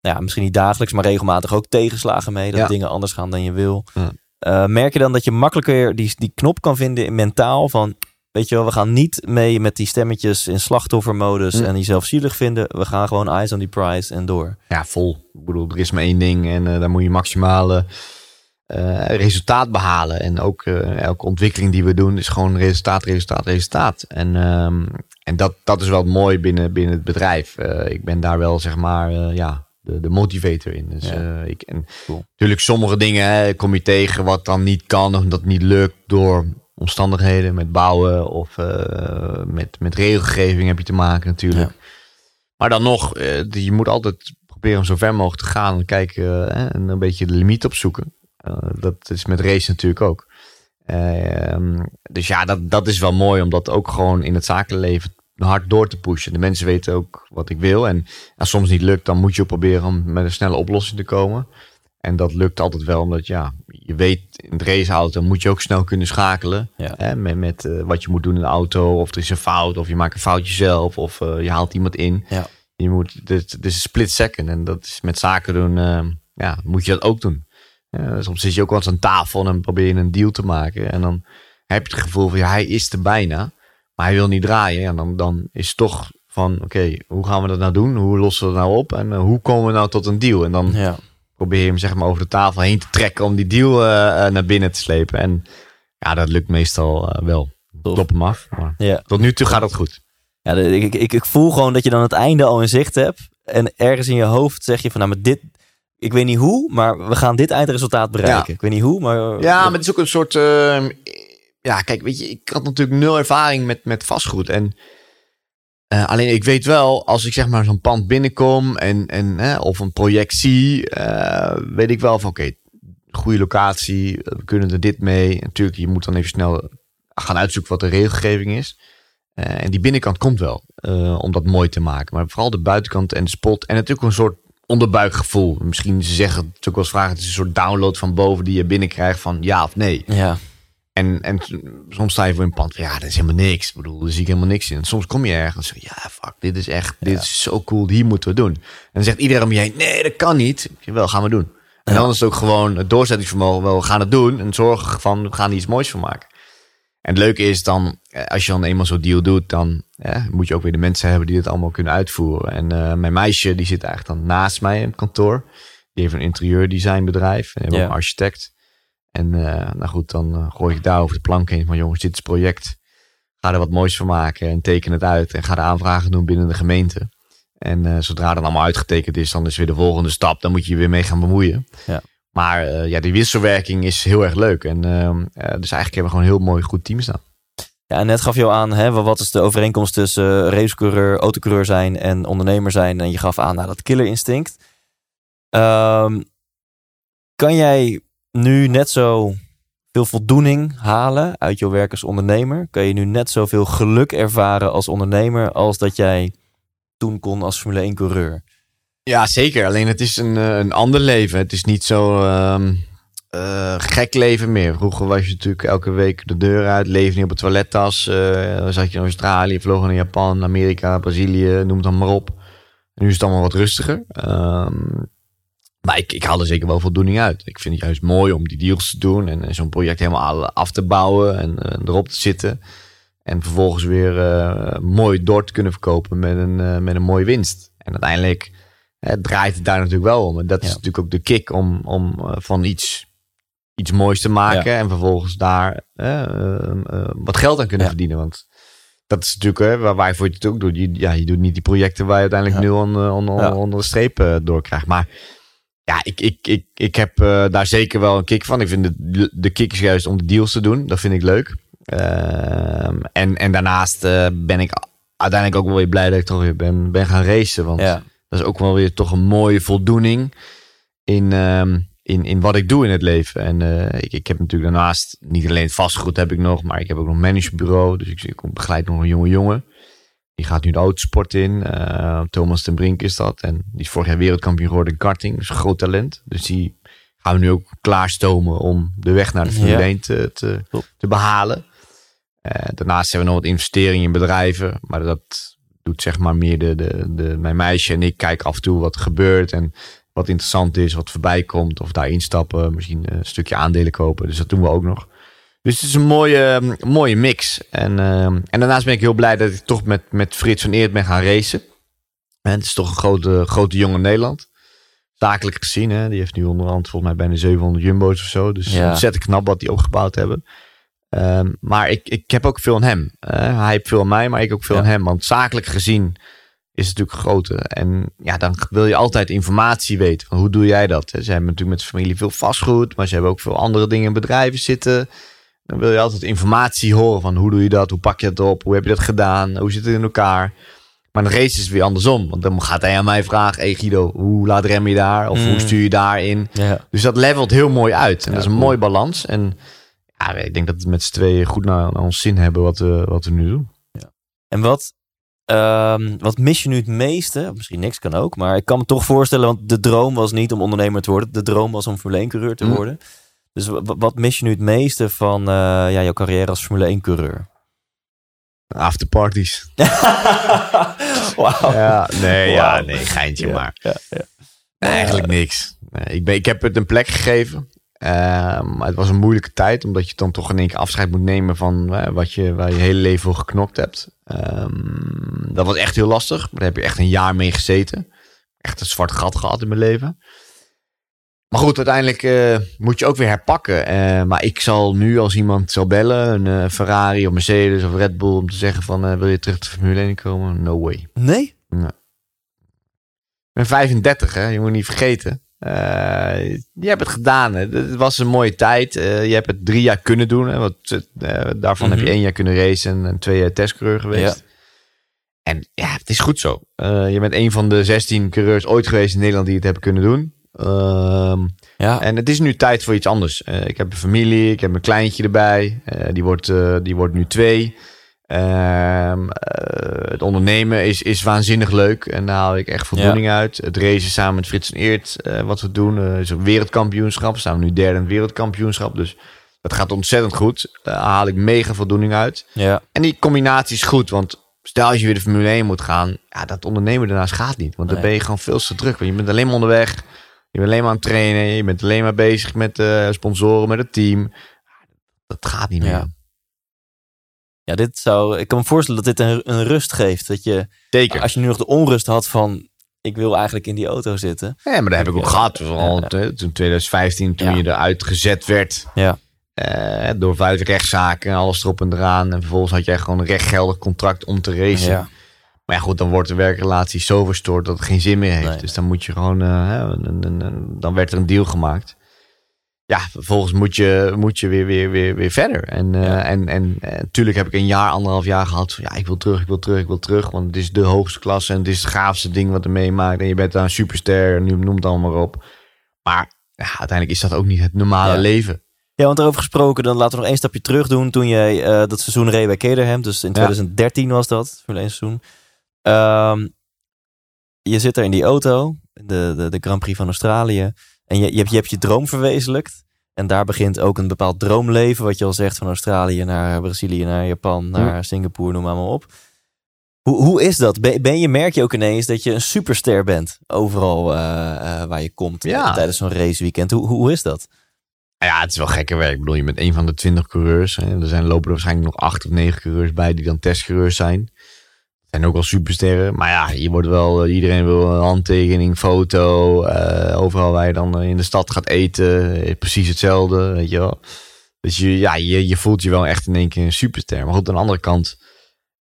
ja, misschien niet dagelijks, maar regelmatig ook tegenslagen mee. Dat dingen anders gaan dan je wil. Ja. Eh, merk je dan dat je makkelijker die, die knop kan vinden in mentaal van... Weet je wel, we gaan niet mee met die stemmetjes in slachtoffermodus Hm. en jezelf zielig vinden. We gaan gewoon eyes on die prize en door. Ja, vol. Ik bedoel, er is maar één ding en eh, daar moet je maximale eh, resultaat behalen. En ook eh, elke ontwikkeling die we doen is gewoon resultaat, resultaat, resultaat. En, ehm, en dat, dat is wel mooi binnen, binnen het bedrijf. Eh, ik ben daar wel, zeg maar, eh, ja, de, de motivator in. Dus, Ja. eh, ik, en Cool. natuurlijk sommige dingen hè, kom je tegen wat dan niet kan of dat niet lukt door omstandigheden met bouwen of eh, met, met regelgeving heb je te maken natuurlijk. Ja. Maar dan nog, eh, je moet altijd proberen om zo ver mogelijk te gaan en kijken eh, en een beetje de limiet opzoeken. Dat is met race natuurlijk ook. Ehm, dus ja, dat, dat is wel mooi om dat ook gewoon in het zakenleven hard door te pushen. De mensen weten ook wat ik wil. En als soms niet lukt, dan moet je ook proberen om met een snelle oplossing te komen. En dat lukt altijd wel, omdat ja, je weet in het raceauto moet je ook snel kunnen schakelen. Ja. Hè, met met eh, wat je moet doen in de auto. Of er is een fout, of je maakt een foutje zelf, of eh, je haalt iemand in. Ja. Je moet, dit, dit is een split second. En dat is met zaken doen, eh, ja, moet je dat ook doen. Soms zit je ook wel eens aan tafel en probeer je een deal te maken. En dan heb je het gevoel van, ja, hij is er bijna. Maar hij wil niet draaien. En dan, dan is het toch van, oké, hoe gaan we dat nou doen? Hoe lossen we dat nou op? En hoe komen we nou tot een deal? En dan Ja. Probeer je hem zeg maar over de tafel heen te trekken om die deal eh, eh, naar binnen te slepen. En ja, dat lukt meestal eh, wel. Tof. Klop hem af. Maar ja. tot nu toe gaat het goed. Ja, ik, ik, ik voel gewoon dat je dan het einde al in zicht hebt. En ergens in je hoofd zeg je van, nou, maar dit... Ik weet niet hoe, maar we gaan dit eindresultaat bereiken. Ja. Ik weet niet hoe, maar... Ja, maar het is ook een soort. ehm, ja, kijk, weet je, ik had natuurlijk nul ervaring met, met vastgoed. En eh, alleen ik weet wel, als ik zeg maar zo'n pand binnenkom en, en hè, of een project zie, eh, weet ik wel van oké, goede locatie, we kunnen er dit mee. Natuurlijk, je moet dan even snel gaan uitzoeken wat de regelgeving is. Eh, en die binnenkant komt wel, eh, om dat mooi te maken. Maar vooral de buitenkant en spot. En natuurlijk een soort onderbuikgevoel. Misschien ze zeggen, ook wel eens vragen, het is een soort download van boven die je binnenkrijgt van ja of nee. Ja, En, en soms sta je voor een pand van ja, dat is helemaal niks. Ik bedoel, daar zie ik helemaal niks in. En soms kom je ergens en zeg ja, fuck, dit is echt, dit is zo cool, hier moeten we doen. En dan zegt iedereen om je heen, nee, dat kan niet. Zeg, wel, gaan we doen. En dan is het ook gewoon het doorzettingsvermogen, wel, we gaan het doen. En zorgen van, we gaan er iets moois van maken. En het leuke is dan, eh, als je dan eenmaal zo'n deal doet, dan eh, moet je ook weer de mensen hebben die het allemaal kunnen uitvoeren. En eh, mijn meisje, die zit eigenlijk dan naast mij in het kantoor. Die heeft een interieurdesignbedrijf en Ja. een architect. En eh, nou goed, dan eh, gooi ik daar over de plank heen van jongens, dit is het project. Ga er wat moois van maken en teken het uit. En ga de aanvragen doen binnen de gemeente. En eh, zodra dat allemaal uitgetekend is, dan is weer de volgende stap. Dan moet je je weer mee gaan bemoeien. Ja. Maar ja, die wisselwerking is heel erg leuk. En ehm, eh, dus eigenlijk hebben we gewoon een heel mooi goed team staan. Ja, en net gaf je al aan, hè, wat is de overeenkomst tussen racecoureur, autocoureur zijn en ondernemer zijn? En je gaf aan, nou, dat killer instinct. Ehm, kan jij nu net zo veel voldoening halen uit jouw werk als ondernemer? Kan je nu net zoveel geluk ervaren als ondernemer als dat jij toen kon als Formule 1 coureur? Ja, zeker. Alleen het is een, eh, een ander leven. Het is niet zo. ehm, eh, gek leven meer. Vroeger was je natuurlijk elke week de deur uit, leefde niet op een toilettas. eh, zat je in Australië, vloog naar Japan, Amerika, Brazilië, noem het dan maar op. Nu is het allemaal wat rustiger. Ehm, maar ik, ik haal er zeker wel voldoening uit. Ik vind het juist mooi om die deals te doen en, en zo'n project helemaal af te bouwen en erop te zitten. En vervolgens weer eh, mooi door te kunnen verkopen met een, eh, met een mooie winst. En uiteindelijk eh, draait het daar natuurlijk wel om. En dat is natuurlijk ook de kick om, om van iets, iets moois te maken. En vervolgens daar wat geld aan kunnen Ja. verdienen. Want dat is natuurlijk hè, waar, waar je het ook doet. Je, ja, je doet niet die projecten waar je uiteindelijk nul onder, onder, de streep door krijgt. Maar ja, ik, ik, ik, ik heb eh, daar zeker wel een kick van. Ik vind de, de kick is juist om de deals te doen. Dat vind ik leuk. Ehm, en, en daarnaast eh, ben ik uiteindelijk ook wel weer blij dat ik toch weer ben, ben gaan racen. Want Ja. dat is ook wel weer toch een mooie voldoening in, ehm, in, in wat ik doe in het leven. En eh, ik, ik heb natuurlijk daarnaast niet alleen het vastgoed heb ik nog, maar ik heb ook nog een managementbureau. Dus ik, ik begeleid nog een jonge jongen. Die gaat nu de autosport in. Eh, Thomas ten Brink is dat. En die is vorig jaar wereldkampioen geworden in karting. Dus een groot talent. Dus die gaan we nu ook klaarstomen om de weg naar de Formule Ja. 1 te, te behalen. Eh, daarnaast hebben we nog wat investeringen in bedrijven. Maar dat doet zeg maar meer de, de, de, mijn meisje en ik kijken af en toe wat er gebeurt. En wat interessant is, wat voorbij komt. Of daar instappen, misschien een stukje aandelen kopen. Dus dat doen we ook nog. Dus het is een mooie, um, mooie mix. En, um, en daarnaast ben ik heel blij dat ik toch met, met Frits van Eert ben gaan racen. En het is toch een grote, grote jongen in Nederland. Zakelijk gezien, hè. die heeft nu onderhand volgens mij bijna 700 jumbo's of zo. Dus Ja. ontzettend knap wat die opgebouwd hebben. Um, maar ik, ik heb ook veel aan hem. Uh, hij heeft veel aan mij, maar ik ook veel Ja. aan hem. Want zakelijk gezien is het natuurlijk groter. En ja, dan wil je altijd informatie weten. Van hoe doe jij dat? Ze hebben natuurlijk met zijn familie veel vastgoed, maar ze hebben ook veel andere dingen in bedrijven zitten. Dan wil je altijd informatie horen van hoe doe je dat? Hoe pak je dat op? Hoe heb je dat gedaan? Hoe zit het in elkaar? Maar een race is weer andersom. Want dan gaat hij aan mij vragen: Hey Guido, hoe laat rem je daar? Of Mm. hoe stuur je daarin? Ja. Dus dat levelt heel mooi uit. En Ja, dat is een cool. mooie balans. En ja, ik denk dat we met z'n tweeën goed naar, naar ons zin hebben wat we, wat we nu doen. En wat, ehm, wat mis je nu het meeste? Misschien niks kan ook, maar ik kan me toch voorstellen, want de droom was niet om ondernemer te worden. De droom was om Formule 1 coureur te Mm. Dus wa- wa- wat mis je nu het meeste van eh, ja, jouw carrière als Formule 1 coureur? Afterparties. Wauw. Ja, nee, ja, nee, geintje Ja, maar. ja, ja. Nee, eigenlijk niks. Nee, ik, ben, ik heb het een plek gegeven. Ehm, maar het was een moeilijke tijd, omdat je dan toch in één keer afscheid moet nemen van eh, wat je, waar je hele leven voor geknokt hebt. Ehm, dat was echt heel lastig. Daar heb je echt een jaar mee gezeten. Echt een zwart gat gehad in mijn leven. Maar goed, uiteindelijk eh, moet je ook weer herpakken. Eh, maar ik zal nu als iemand zal bellen, een eh, Ferrari of Mercedes of Red Bull, om te zeggen van wil je terug de Formule 1 komen? No way. Nee? Ik ben 35, hè? Je moet niet vergeten. Je hebt het gedaan. Hè? Het was een mooie tijd. Je hebt het drie jaar kunnen doen. Hè? Want, daarvan heb je Mhm. één jaar kunnen racen en, twee jaar testcoureur geweest. Ja. En ja, het is goed zo. Je bent een van de 16 coureurs ooit geweest in Nederland die het hebben kunnen doen. Ehm, Ja. en het is nu tijd voor iets anders. Eh, ik heb een familie, ik heb een kleintje erbij. Eh, die, wordt, eh, die wordt nu twee. Ehm, eh, het ondernemen is, is waanzinnig leuk. En daar haal ik echt voldoening uit. Het racen samen met Frits en Eert, wat we doen, is een wereldkampioenschap. We staan nu derde in wereldkampioenschap. Dus dat gaat ontzettend goed. Daar haal ik mega voldoening uit. ja. En die combinatie is goed, want stel als je weer de Formule 1 moet gaan, ja, dat ondernemen daarnaast gaat niet. Want dan Nee. ben je gewoon veel te druk. Want je bent alleen maar onderweg. Je bent alleen maar aan het trainen. Je bent alleen maar bezig met eh, sponsoren, met het team. Dat gaat niet meer. Ja. Ja, dit zou, ik kan me voorstellen dat dit een, een rust geeft. Dat je, Zeker. als je nu nog de onrust had van, ik wil eigenlijk in die auto zitten. Ja, maar dat heb ik ook Ja. gehad. Vooral Ja. toen 2015, toen je eruit gezet werd. Ja. eh, door vijf rechtszaken en alles erop en eraan. En vervolgens had jij gewoon een rechtgeldig contract om te racen. Maar ja, goed, dan wordt de werkrelatie zo verstoord dat het geen zin meer heeft. Nee. Dus dan moet je gewoon, eh, dan werd er een deal gemaakt. Ja, vervolgens moet je, moet je weer, weer, weer, weer verder. En, eh, Ja. en, en, natuurlijk heb ik een jaar, anderhalf jaar gehad van ja, ik wil terug, ik wil terug, ik wil terug. Want het is de hoogste klasse en het is het gaafste ding wat er meemaakt. En je bent daar een superster, en noem het allemaal maar op. Maar ja, uiteindelijk is dat ook niet het normale Ja. leven. Ja, want daarover gesproken, dan laten we nog één stapje terug doen. Toen jij eh, dat seizoen reed bij Caterham, dus in 2013 was dat, Formule 1 seizoen. Ehm, je zit er in die auto, de, de, de Grand Prix van Australië. En je, je, hebt, je hebt je droom verwezenlijkt. En daar begint ook een bepaald droomleven, wat je al zegt, van Australië naar Brazilië, naar Japan, naar Singapore, noem maar, maar op. Hoe, hoe is dat? Ben, ben je, merk je ook ineens dat je een superster bent overal eh, eh, waar je komt Ja. tijdens zo'n raceweekend? Hoe, hoe, hoe is dat? Ja, het is wel gekke werk. Ik bedoel, je bent een van de twintig coureurs. Hè. Er zijn lopen er waarschijnlijk nog acht of negen coureurs bij die dan testcoureurs zijn. Zijn ook wel supersterren. Maar ja, je wordt wel, eh, iedereen wil een handtekening, foto. eh, overal waar je dan eh, in de stad gaat eten. Precies hetzelfde, weet je wel. Dus je, ja, je, je voelt je wel echt in één keer een superster. Maar goed, aan de andere kant,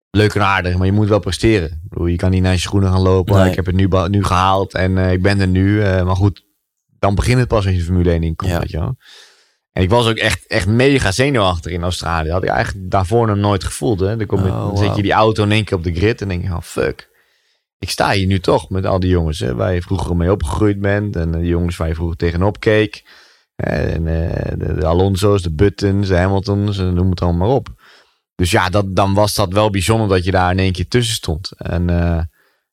leuk en aardig. Maar je moet wel presteren. Ik bedoel, je kan niet naar je schoenen gaan lopen. Nee. Ik heb het nu, nu gehaald en ik ben er nu. maar goed, dan begint het pas als je Formule 1 inkomt, Ja. weet je wel. En ik was ook echt, echt mega zenuwachtig in Australië. Had ik eigenlijk daarvoor nog nooit gevoeld. Hè. Dan, kom je, Oh, zet je die auto in één keer op de grid en denk je, oh fuck. Ik sta hier nu toch met al die jongens hè, waar je vroeger mee opgegroeid bent. En eh, die jongens waar je vroeger tegenop keek. En eh, de, de Alonso's, de Buttons, de Hamiltons, en noem het allemaal maar op. Dus ja, dat, dan was dat wel bijzonder dat je daar in één keer tussen stond. En, eh,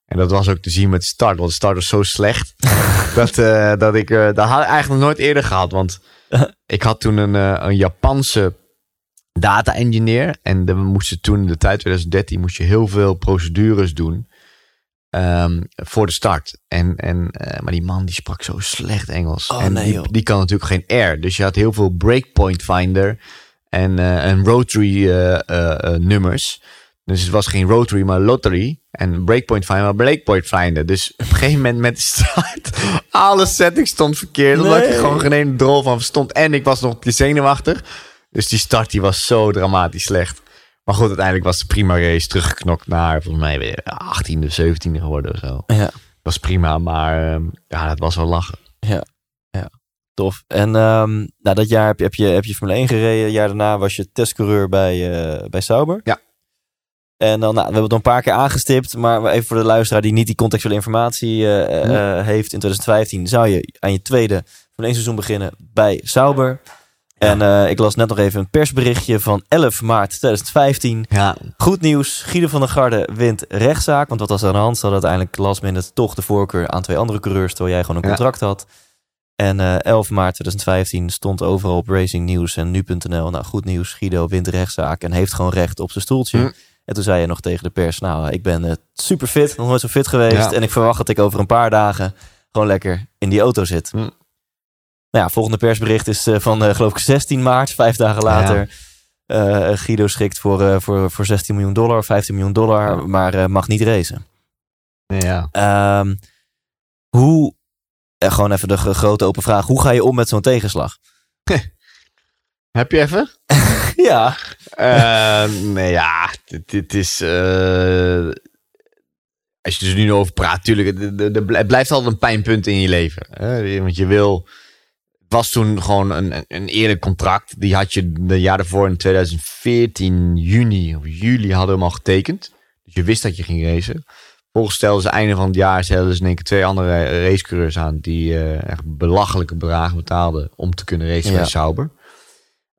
en dat was ook te zien met de start. Want de start was zo slecht. dat, eh, dat ik eh, dat had ik eigenlijk nog nooit eerder gehad. Want ik had toen een, eh, een Japanse data engineer. En we moesten toen in de tijd 2013 moest je heel veel procedures doen. ehm, voor de start. En, en, eh, maar die man die sprak zo slecht Engels. Oh, en nee, die, die kan natuurlijk geen R. Dus je had heel veel breakpoint finder en, eh, en rotary nummers. Dus het was geen rotary, maar lottery. En breakpoint finder, maar breakpoint finder. Dus op een gegeven moment met de start, alle settings stond verkeerd. Omdat ik Nee. er gewoon geen ene drol van verstond. En ik was nog keer zenuwachtig. Dus die start die was zo dramatisch slecht. Maar goed, uiteindelijk was de prima race teruggeknokt naar volgens mij weer 18e, 17e geworden of zo. Ja, was prima, maar ehm, ja, dat was wel lachen. tof. En ehm, nou, dat jaar heb je, heb, je, heb je Formule 1 gereden. Een jaar daarna was je testcoureur bij, eh, bij Sauber. Ja. En dan, nou, we hebben het een paar keer aangestipt, maar even voor de luisteraar die niet die contextuele informatie eh, eh, Ja. eh, heeft. In 2015 zou je aan je tweede Formule 1 seizoen beginnen bij Sauber. En ik las net nog even een persberichtje van 11 maart 2015. Ja, Goed nieuws, Guido van der Garde wint rechtszaak. Want wat was er aan de hand? Ze hadden uiteindelijk last minute toch de voorkeur aan twee andere coureurs, terwijl jij gewoon een contract had. En eh 11 maart 2015 stond overal op Racing News en nu.nl. Nou, goed nieuws, Guido wint rechtszaak en heeft gewoon recht op zijn stoeltje. Hm. En toen zei je nog tegen de pers, nou, ik ben eh, super fit, nog nooit zo fit geweest. Ja. En ik verwacht dat ik over een paar dagen gewoon lekker in die auto zit. Hm. Nou ja, volgende persbericht is eh, van, eh, geloof ik, 16 maart, vijf dagen later. Eh, Guido schikt voor, eh, voor, voor 16 miljoen dollar, 15 miljoen dollar, maar eh, mag niet racen. ja. Ehm, hoe, eh, gewoon even de grote open vraag, hoe ga je om met zo'n tegenslag? Heb je even? Ja. Eh, nee, ja, dit, dit is. eh, als je er dus nu over praat, natuurlijk, het- blijft altijd een pijnpunt in je leven. Hè? Want je wil. Het was toen gewoon een, een- eerlijk contract. Die had je de jaar daarvoor in 2014, juni of juli, hadden we hem al getekend. Dus je wist dat je ging racen. Volgens stelden ze einde van het jaar stelden ze in één keer twee andere racecoureurs aan. Die eh, echt belachelijke bedragen betaalden om te kunnen racen Ja. bij Sauber.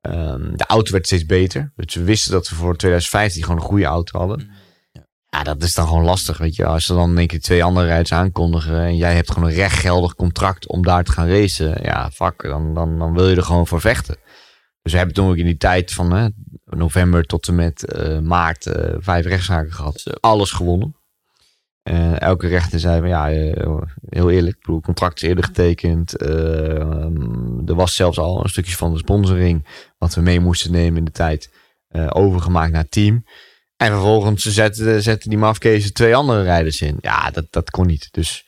Ehm, de auto werd steeds beter. Dus we wisten dat we voor 2015 gewoon een goede auto hadden. Ja, dat is dan gewoon lastig, weet je. Als ze dan één keer twee andere rijders aankondigen... en jij hebt gewoon een rechtgeldig contract om daar te gaan racen... ja, fuck, dan, dan, dan wil je er gewoon voor vechten. Dus we hebben toen ook in die tijd van hè, november tot en met eh, maart... eh, vijf rechtszaken gehad. Alles gewonnen. Eh, elke rechter zei van ja, eh, heel eerlijk, bedoel, contract is eerder getekend. Eh, ehm, er was zelfs al een stukje van de sponsoring wat we mee moesten nemen in de tijd eh, overgemaakt naar het team. En vervolgens zetten, zetten die mafkezen twee andere rijders in. Ja, dat, dat kon niet. Dus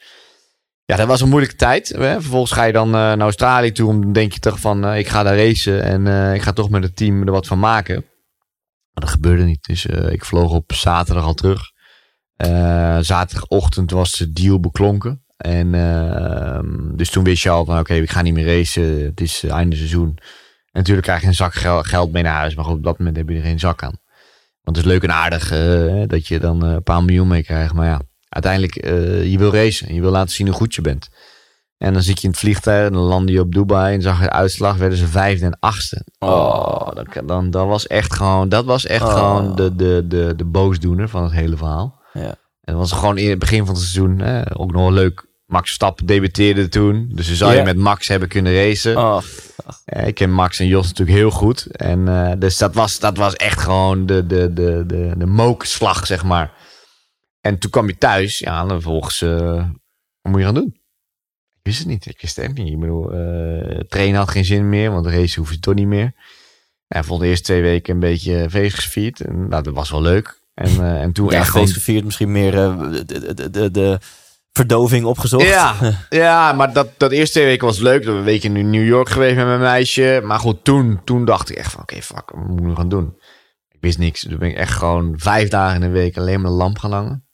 ja, dat was een moeilijke tijd. Vervolgens ga je dan naar Australië toe. Dan denk je toch van, ik ga daar racen en ik ga toch met het team er wat van maken. Maar dat gebeurde niet. Dus ik vloog op zaterdag al terug. Eh, zaterdagochtend was de deal beklonken. En ehm, dus toen wist je al van oké, ik ga niet meer racen. Het is eh, einde seizoen. En natuurlijk krijg je een zak gel- geld mee naar huis. Maar goed, op dat moment heb je er geen zak aan. Want het is leuk en aardig eh, dat je dan een paar miljoen mee krijgt. Maar ja, uiteindelijk, je wil racen. En je wil laten zien hoe goed je bent. En dan zit je in het vliegtuig en dan landde je op Dubai. En zag je de uitslag, werden ze vijfde en achtste. Oh, dan, dan, dat was echt gewoon, dat was echt Oh. gewoon de, de, de, de boosdoener van het hele verhaal. Ja. En dat was gewoon in het begin van het seizoen hè, ook nog wel leuk. Max Verstappen debuteerde toen. Dus we zou je met Max hebben kunnen racen. Oh, Eh, ik ken Max en Jos natuurlijk heel goed. En, eh, dus dat was, dat was echt gewoon de, de, de, de, de mokerslag, zeg maar. En toen kwam je thuis. Ja, en dan volgens... eh, wat moet je gaan doen? Ik wist het niet. Ik wist het echt niet. Ik bedoel, eh, trainen had geen zin meer. Want de race hoefde toch niet meer. Ik vond de eerste twee weken een beetje feest gevierd. En nou, dat was wel leuk. En, eh, en toen Ja, echt gewoon gevierd, misschien meer eh, de, de, de, de verdoving opgezocht. Ja, ja maar dat, dat eerste twee weken was leuk. Dat we een week in New York geweest met mijn meisje. Maar goed, toen, toen dacht ik echt van... Oké, fuck, wat moet ik nu gaan doen? Ik wist niks. Toen ben ik echt gewoon vijf dagen in de week alleen maar de lamp gaan hangen.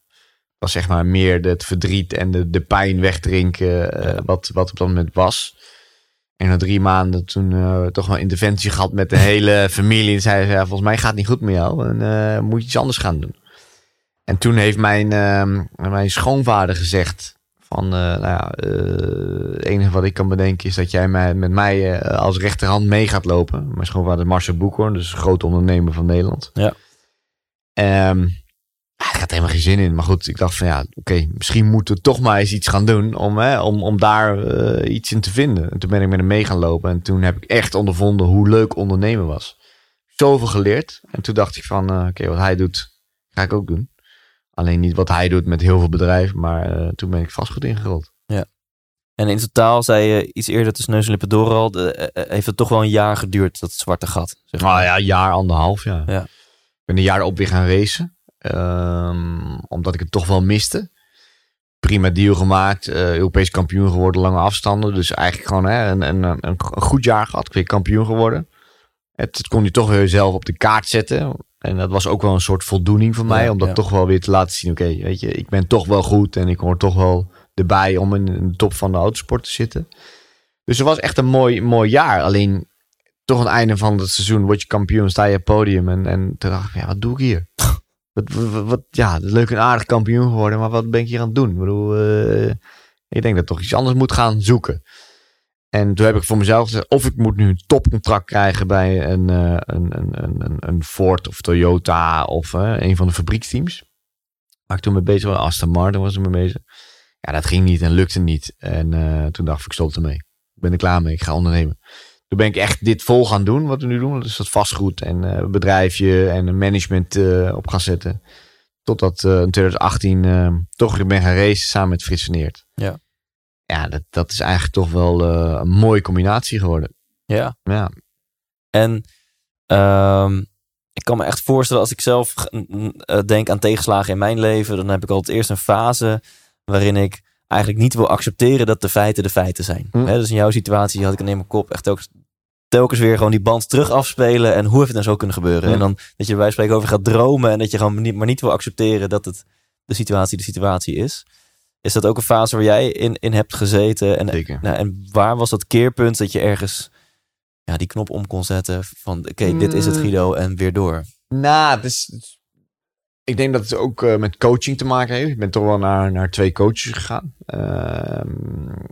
was zeg maar meer het verdriet en de, de pijn wegdrinken... eh, wat, wat op dat moment was. En na drie maanden toen eh, toch wel interventie gehad met de hele familie. En zei ze, ja, volgens mij gaat het niet goed met jou. En eh, moet je iets anders gaan doen. En toen heeft mijn, ehm, mijn schoonvader gezegd... van, eh, nou ja, het enige wat ik kan bedenken... is dat jij mij, met mij als rechterhand mee gaat lopen. Mijn schoonvader Marcel Boekhoorn, dus een grote ondernemer van Nederland. Ja. Ehm, ah, ik had helemaal geen zin in. Maar goed, ik dacht van ja, oké, misschien moeten we toch maar eens iets gaan doen om, hè, om, om daar eh, iets in te vinden. En toen ben ik met hem mee gaan lopen. En toen heb ik echt ondervonden hoe leuk ondernemen was. Zoveel geleerd. En toen dacht ik van, eh, oké, wat hij doet, ga ik ook doen. Alleen niet wat hij doet met heel veel bedrijven. Maar eh, toen ben ik vast goed ingerold. En in totaal, zei je iets eerder tussen neus en lippen door al, de- heeft het toch wel een jaar geduurd, dat zwarte gat. Zeg maar. Nou ja, een jaar, anderhalf jaar. Ja. Ik ben een jaar op weer gaan racen. Ehm, omdat ik het toch wel miste. Prima deal gemaakt. eh, Europees kampioen geworden, lange afstanden. Dus eigenlijk gewoon hè, een, een, een, een goed jaar gehad. Ik ben kampioen geworden. Het, het kon je toch weer zelf op de kaart zetten. En dat was ook wel een soort voldoening voor mij. Ja, om dat ja. toch wel weer te laten zien. Oké, weet je, ik ben toch wel goed. En ik hoor toch wel erbij om in de top van de autosport te zitten. Dus het was echt een mooi, mooi jaar. Alleen toch aan het einde van het seizoen word je kampioen, sta je op het podium. En, en toen dacht ik, ja, wat doe ik hier? wat, wat, ja, leuk en aardig kampioen geworden, maar wat ben ik hier aan het doen? Ik bedoel, eh, ik denk dat ik toch iets anders moet gaan zoeken. En toen heb ik voor mezelf gezegd, of ik moet nu een topcontract krijgen bij een, eh, een, een, een, een, Ford of Toyota of eh, een van de fabrieksteams. Waar ik toen mee bezig was, Aston Martin was er mee bezig. Ja, dat ging niet en lukte niet. En toen dacht ik, ik stop ermee. Ik ben er klaar mee, ik ga ondernemen. Toen ben ik echt dit vol gaan doen, wat we nu doen. Dus dat vastgoed en eh, bedrijfje en management eh, op gaan zetten. Totdat eh in 2018 eh, toch weer ben gaan racen samen met Frits van Eert. Ja. Ja, dat, dat is eigenlijk toch wel een mooie combinatie geworden. Ja. Ja, En ehm, ik kan me echt voorstellen, als ik zelf denk aan tegenslagen in mijn leven, dan heb ik altijd eerst een fase waarin ik eigenlijk niet wil accepteren dat de feiten de feiten zijn. Hm. Dus in jouw situatie had ik in mijn kop echt telkens, telkens weer gewoon die band terug afspelen en hoe heeft het nou zo kunnen gebeuren? En dan dat je bij spreken over gaat dromen en dat je gewoon niet, maar niet wil accepteren dat het de situatie de situatie is. Is dat ook een fase waar jij in, in hebt gezeten? En, zeker. nou, en waar was dat keerpunt dat je ergens ja, die knop om kon zetten van oké, dit is het Mm. Guido en weer door. Nou, is- ik denk dat het ook eh, met coaching te maken heeft. Ik ben toch wel naar, naar twee coaches gegaan. Ehm,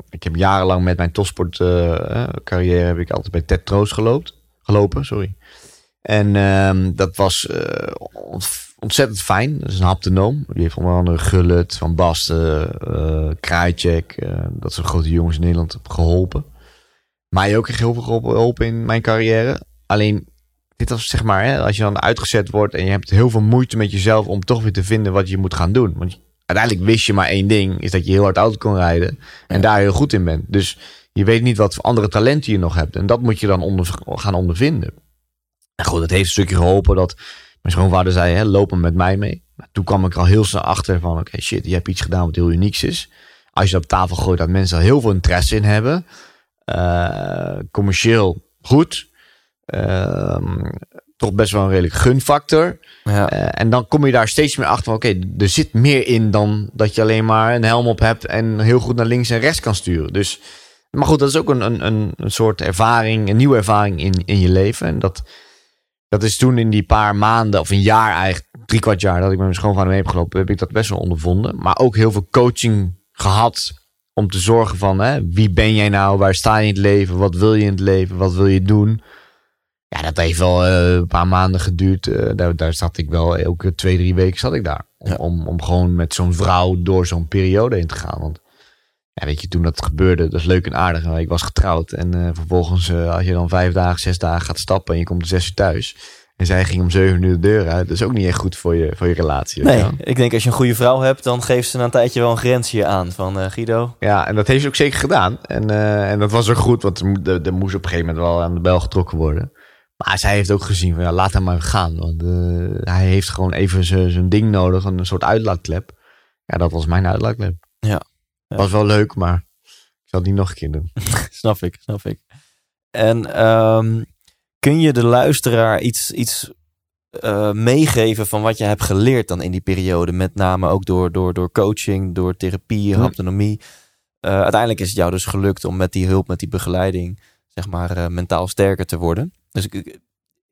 ik heb jarenlang met mijn topsport eh, eh, carrière heb ik altijd bij Ted Troost gelopen. gelopen sorry. En ehm, dat was ont- ontzettend fijn. Dat is een haptonoom. Die heeft onder andere Gullit, Van Basten, eh, dat zijn grote jongens in Nederland geholpen. Mij ook heel veel geholpen in mijn carrière. Alleen dit was zeg maar, hè, als je dan uitgezet wordt en je hebt heel veel moeite met jezelf om toch weer te vinden wat je moet gaan doen. Want uiteindelijk wist je maar één ding, is dat je heel hard auto kon rijden en daar heel goed in bent. Dus je weet niet wat voor andere talenten je nog hebt. En dat moet je dan onder, gaan ondervinden. En goed, het heeft een stukje geholpen dat mijn schoonvader zei, hè, lopen met mij mee. Maar toen kwam ik er al heel snel achter van, oké shit, je hebt iets gedaan wat heel unieks is. Als je dat op tafel gooit, dat mensen er heel veel interesse in hebben. Eh, commercieel goed. Ehm, toch best wel een redelijk gunfactor. Ja, Eh, en dan kom je daar steeds meer achter van, oké, er zit meer in dan dat je alleen maar een helm op hebt en heel goed naar links en rechts kan sturen. Dus, maar goed, dat is ook een, een, een, een soort ervaring, een nieuwe ervaring in, in je leven. En dat, dat is toen in die paar maanden, of een jaar eigenlijk, drie kwart jaar dat ik met mijn schoonvader mee heb gelopen, heb ik dat best wel ondervonden. Maar ook heel veel coaching gehad om te zorgen van, hè, wie ben jij nou, waar sta je in het leven, wat wil je in het leven, wat wil je doen. Ja, dat heeft wel eh, een paar maanden geduurd. Eh, daar, daar zat ik wel, elke twee, drie weken zat ik daar. Om, Ja. om, om gewoon met zo'n vrouw door zo'n periode heen te gaan. Want ja, weet je, toen dat gebeurde, dat is leuk en aardig. Maar ik was getrouwd en eh, vervolgens als je dan vijf dagen, zes dagen gaat stappen en je komt om zes uur thuis. En zij ging om zeven uur de deur uit. Dat is ook niet echt goed voor je, voor je relatie. Nee, ik denk als je een goede vrouw hebt, dan geeft ze na een tijdje wel een grensje aan van eh, Guido. Ja, en dat heeft ze ook zeker gedaan. En, en dat was ook goed, want er, er, er moest op een gegeven moment wel aan de bel getrokken worden. Maar zij heeft ook gezien van ja, laat hem maar gaan. Want eh, hij heeft gewoon even zijn zijn ding nodig, een soort uitlaatklep. Ja, dat was mijn uitlaatklep. Ja. Ja. Was wel leuk, maar ik zal het niet nog een keer doen. snap ik, snap ik. En ehm, kun je de luisteraar iets, iets eh, meegeven van wat je hebt geleerd dan in die periode? Met name ook door, door, door coaching, door therapie, Hm. haptonomie. Uiteindelijk is het jou dus gelukt om met die hulp, met die begeleiding, zeg maar, eh, mentaal sterker te worden. Dus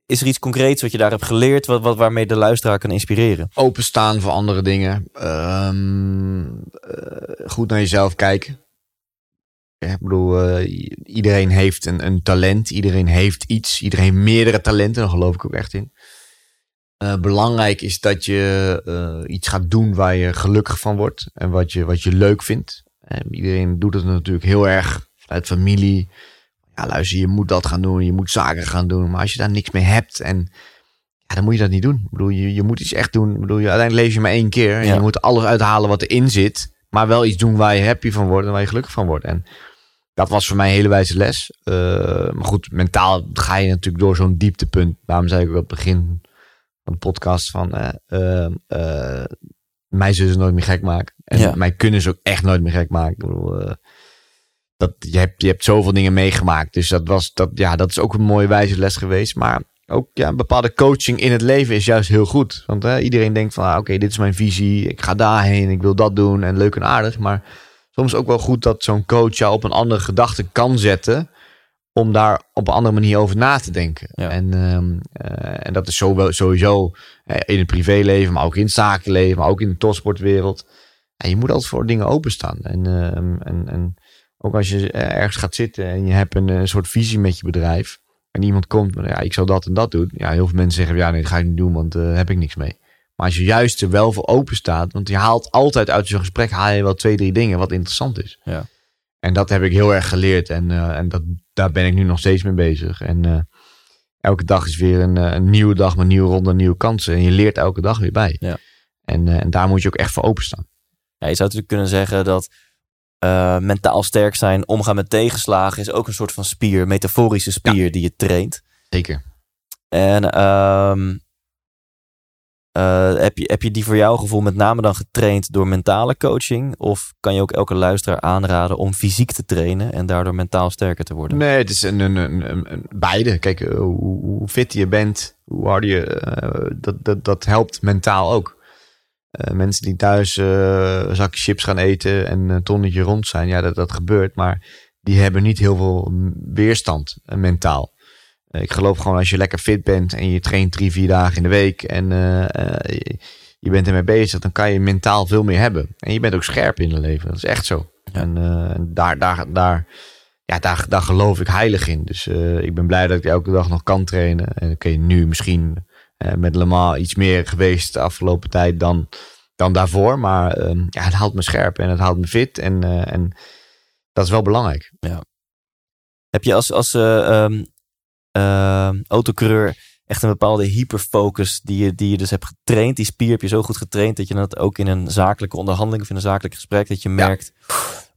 is er iets concreets wat je daar hebt geleerd, wat, wat, waarmee de luisteraar kan inspireren? Openstaan voor andere dingen. Ehm, eh, goed naar jezelf kijken. Ik bedoel, eh, iedereen heeft een, een talent. Iedereen heeft iets. Iedereen heeft meerdere talenten. Daar geloof ik ook echt in. Belangrijk is dat je iets gaat doen waar je gelukkig van wordt. En wat je, wat je leuk vindt. En iedereen doet het natuurlijk heel erg vanuit familie. Ja, luister, je moet dat gaan doen. Je moet zaken gaan doen. Maar als je daar niks mee hebt en ja, dan moet je dat niet doen. Ik bedoel, je, je moet iets echt doen. Ik bedoel, je, uiteindelijk leef je maar één keer. En Ja. je moet alles uithalen wat erin zit. Maar wel iets doen waar je happy van wordt en waar je gelukkig van wordt. En dat was voor mij een hele wijze les. Eh, maar goed, mentaal ga je natuurlijk door zo'n dieptepunt. Daarom zei ik ook op het begin van de podcast van... eh, eh, eh, mij zullen ze nooit meer gek maken. En Ja. mij kunnen ze ook echt nooit meer gek maken. Ik bedoel, dat, je, hebt, je hebt zoveel dingen meegemaakt. Dus dat, was, dat, ja, dat is ook een mooie wijze les geweest. Maar ook ja, een bepaalde coaching in het leven is juist heel goed. Want hè, iedereen denkt van, ah, oké, dit is mijn visie. Ik ga daarheen, ik wil dat doen en leuk en aardig. Maar soms ook wel goed dat zo'n coach jou op een andere gedachte kan zetten... om daar op een andere manier over na te denken. Ja. En, ehm, eh, en dat is sowieso eh, in het privéleven, maar ook in het zakenleven... maar ook in de topsportwereld. Ja, je moet altijd voor dingen openstaan. En, ehm, en, en ook als je eh, ergens gaat zitten en je hebt een, eh, soort visie met je bedrijf... en iemand komt ja, ik zou dat en dat doen. Ja, heel veel mensen zeggen, ja, nee, dat ga ik niet doen, want daar heb ik niks mee. Maar als je juist er wel voor open staat, want je haalt altijd uit zo'n gesprek haal je wel twee, drie dingen wat interessant is. Ja. En dat heb ik heel erg geleerd en, eh, en dat, daar ben ik nu nog steeds mee bezig. En eh, elke dag is weer een, eh, een nieuwe dag met nieuwe ronde, nieuwe kansen. En je leert elke dag weer bij. Ja. En, eh, en daar moet je ook echt voor openstaan. Ja, je zou natuurlijk kunnen zeggen dat eh, mentaal sterk zijn, omgaan met tegenslagen, is ook een soort van spier, metaforische spier die je traint. Zeker. En ehm, eh, heb, je, heb je die voor jouw gevoel met name dan getraind door mentale coaching? Of kan je ook elke luisteraar aanraden om fysiek te trainen en daardoor mentaal sterker te worden? Nee, het is een, een, een, beide. Kijk, eh, hoe, hoe fit je bent, hoe harder je, dat, dat, dat helpt mentaal ook. Eh, mensen die thuis eh, een zakje chips gaan eten en een tonnetje rond zijn, ja, dat, dat gebeurt. Maar die hebben niet heel veel weerstand eh, mentaal. Ik geloof gewoon als je lekker fit bent en je traint drie, vier dagen in de week en je, je bent ermee bezig, dan kan je mentaal veel meer hebben. En je bent ook scherp in het leven. Dat is echt zo. Ja. En daar, daar, daar, ja, daar, daar geloof ik heilig in. Dus ik ben blij dat ik elke dag nog kan trainen. En oké, nu misschien met Le Mans iets meer geweest de afgelopen tijd dan, dan daarvoor. Maar ehm, ja, het houdt me scherp en het houdt me fit. En, eh, en dat is wel belangrijk. Heb je als, als eh, autocoureur echt een bepaalde hyperfocus die je, die je dus hebt getraind? Die spier heb je zo goed getraind dat je dat ook in een zakelijke onderhandeling of in een zakelijk gesprek, dat je merkt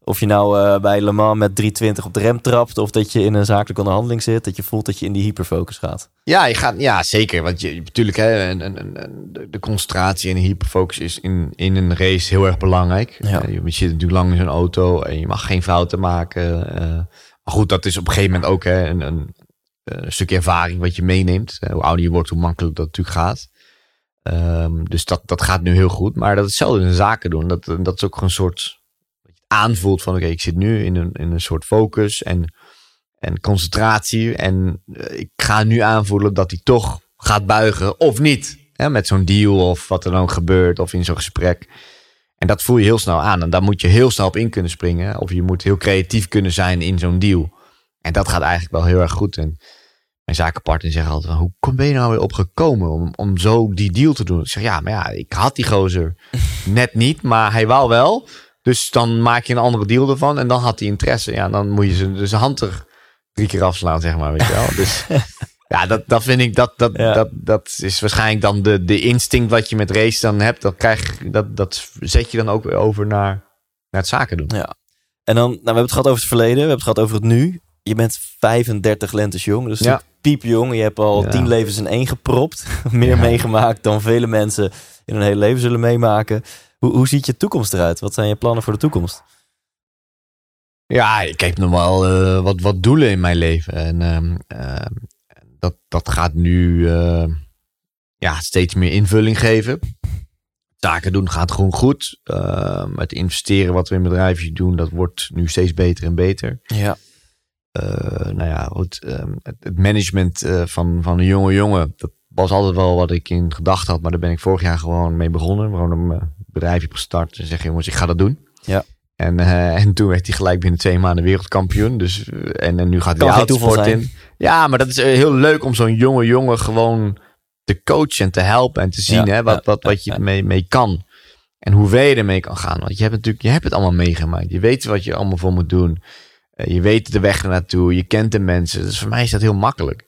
of je nou eh, bij Le Mans met 320 op de rem trapt of dat je in een zakelijke onderhandeling zit, dat je voelt dat je in die hyperfocus gaat. Ja, je gaat, ja zeker. Want je, natuurlijk, hè, een, een- een- de, concentratie en de hyperfocus is in, in een race heel erg belangrijk. Ja. Eh, je zit natuurlijk lang in zo'n auto en je mag geen fouten maken. eh. maar goed, dat is op een gegeven moment ook hè, een, een, een stukje ervaring wat je meeneemt. Hoe ouder je wordt, hoe makkelijk dat natuurlijk gaat. Ehm, dus dat, dat gaat nu heel goed. Maar dat is hetzelfde in zaken doen. Dat, dat is ook gewoon een soort aanvoelt van oké, ik zit nu in een, in een soort focus en, en concentratie. En eh, ik ga nu aanvoelen dat hij toch gaat buigen of niet. Hè, met zo'n deal of wat er dan ook gebeurt of in zo'n gesprek. En dat voel je heel snel aan. En daar moet je heel snel op in kunnen springen. Of je moet heel creatief kunnen zijn in zo'n deal. En dat gaat eigenlijk wel heel erg goed. En mijn zakenpartner zegt altijd, hoe kom- ben je nou weer op gekomen om, om zo die deal te doen? Ik zeg, ja, maar ja, ik had die gozer net niet, maar hij wou wel. Dus dan maak je een andere deal ervan. En dan had hij interesse. Ja, dan moet je zijn dus hand er drie keer afslaan, zeg maar. Weet je wel. Dus ja, dat, dat vind ik, dat, dat, Ja. dat, dat is waarschijnlijk dan de, de instinct wat je met race dan hebt. Dat, krijg, dat, dat zet je dan ook weer over naar, naar het zaken doen. Ja. En dan, nou, we hebben het gehad over het verleden, we hebben het gehad over het nu. Je bent 35 lentes jong, dus Ja. Piepjong. Je hebt al Ja. tien levens in één gepropt. Meer Ja. meegemaakt dan vele mensen in hun hele leven zullen meemaken. Hoe, hoe ziet je toekomst eruit? Wat zijn je plannen voor de toekomst? Ja, ik heb nog wel eh, wat, wat doelen in mijn leven. En ehm, ehm, dat, dat gaat nu eh, ja, steeds meer invulling geven. Zaken doen gaat gewoon goed. Ehm, het investeren wat we in bedrijfjes doen, dat wordt nu steeds beter en beter. Ja. Eh, nou ja, goed, ehm, het, management eh, van, van een jonge jongen, dat was altijd wel wat ik in gedachten had. Maar daar ben ik vorig jaar gewoon mee begonnen. Gewoon een eh, bedrijfje gestart en zeggen, jongens, ik ga dat doen. Ja. En, en toen werd hij gelijk binnen twee maanden wereldkampioen. Dus, en, en nu gaat hij autosport in. Ja, maar dat is heel leuk om zo'n jonge jongen gewoon te coachen en te helpen en te zien Ja, hè, wat, ja, wat, ja, wat je mee, mee kan. En hoe ver je ermee kan gaan. Want je hebt natuurlijk, je hebt het allemaal meegemaakt. Je weet wat je allemaal voor moet doen. Eh, je weet de weg ernaartoe. Je kent de mensen. Dus voor mij is dat heel makkelijk.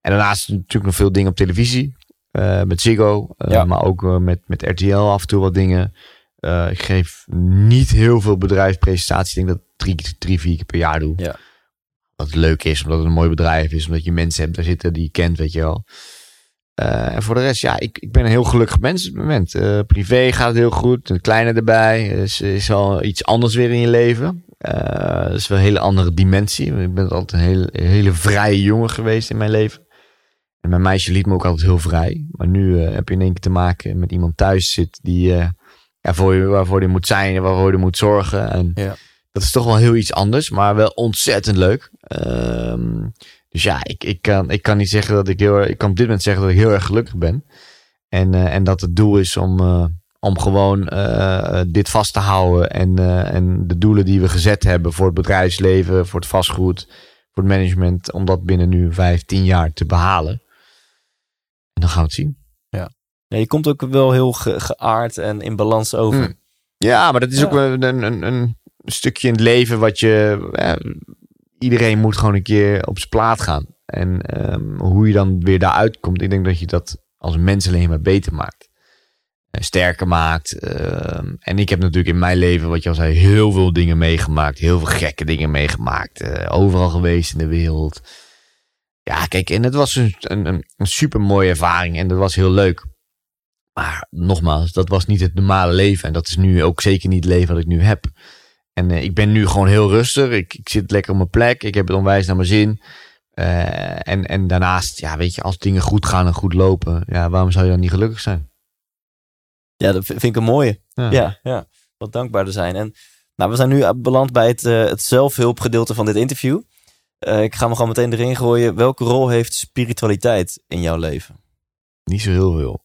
En daarnaast natuurlijk nog veel dingen op televisie. eh, met Ziggo. eh, Ja. Maar ook met, met RTL af en toe wat dingen. Ik geef niet heel veel bedrijfspresentaties. Ik denk dat ik drie, drie, vier keer per jaar doe. Ja. Wat leuk is, omdat het een mooi bedrijf is. Omdat je mensen hebt daar zitten die je kent, weet je wel. En voor de rest, ja, ik, ik ben een heel gelukkig mens op het moment. Privé gaat het heel goed. Een kleine erbij. Is, is wel iets anders weer in je leven. Eh, dat is wel een hele andere dimensie. Ik ben altijd een hele, hele vrije jongen geweest in mijn leven. En mijn meisje liet me ook altijd heel vrij. Maar nu eh, heb je in één keer te maken met iemand thuis zit die eh, ja, voor je, waarvoor je moet zijn en waarvoor je moet zorgen. En Ja. dat is toch wel heel iets anders, maar wel ontzettend leuk. Ehm, dus ja, ik, ik, kan, ik kan niet zeggen dat ik heel erg, ik kan op dit moment zeggen dat ik heel erg gelukkig ben. En, eh, en dat het doel is om, eh, om gewoon eh, dit vast te houden. En, eh, en de doelen die we gezet hebben voor het bedrijfsleven, voor het vastgoed, voor het management, om dat binnen nu vijf, tien jaar te behalen. En dan gaan we het zien. Ja, je komt ook wel heel ge- geaard en in balans over. Mm. Ja, maar dat is Ja. ook een, een, een stukje in het leven wat je. eh, iedereen moet gewoon een keer op zijn plaat gaan. En ehm, hoe je dan weer daaruit komt, ik denk dat je dat als mens alleen maar beter maakt. Eh, sterker maakt. ehm, en ik heb natuurlijk in mijn leven, wat je al zei, heel veel dingen meegemaakt. Heel veel gekke dingen meegemaakt. eh, overal geweest in de wereld. Ja, kijk, en het was een, een, een, super mooie ervaring en dat was heel leuk. Maar nogmaals, dat was niet het normale leven. En dat is nu ook zeker niet het leven wat ik nu heb. En eh, ik ben nu gewoon heel rustig. Ik, ik zit lekker op mijn plek. Ik heb het onwijs naar mijn zin. En, en daarnaast, ja, weet je, als dingen goed gaan en goed lopen, ja, waarom zou je dan niet gelukkig zijn? Ja, dat vind ik een mooie. Ja, ja. Wat dankbaarder zijn. En nou, we zijn nu beland bij het, eh, het zelfhulpgedeelte van dit interview. Eh, ik ga me gewoon meteen erin gooien. Welke rol heeft spiritualiteit in jouw leven? Niet zo heel veel.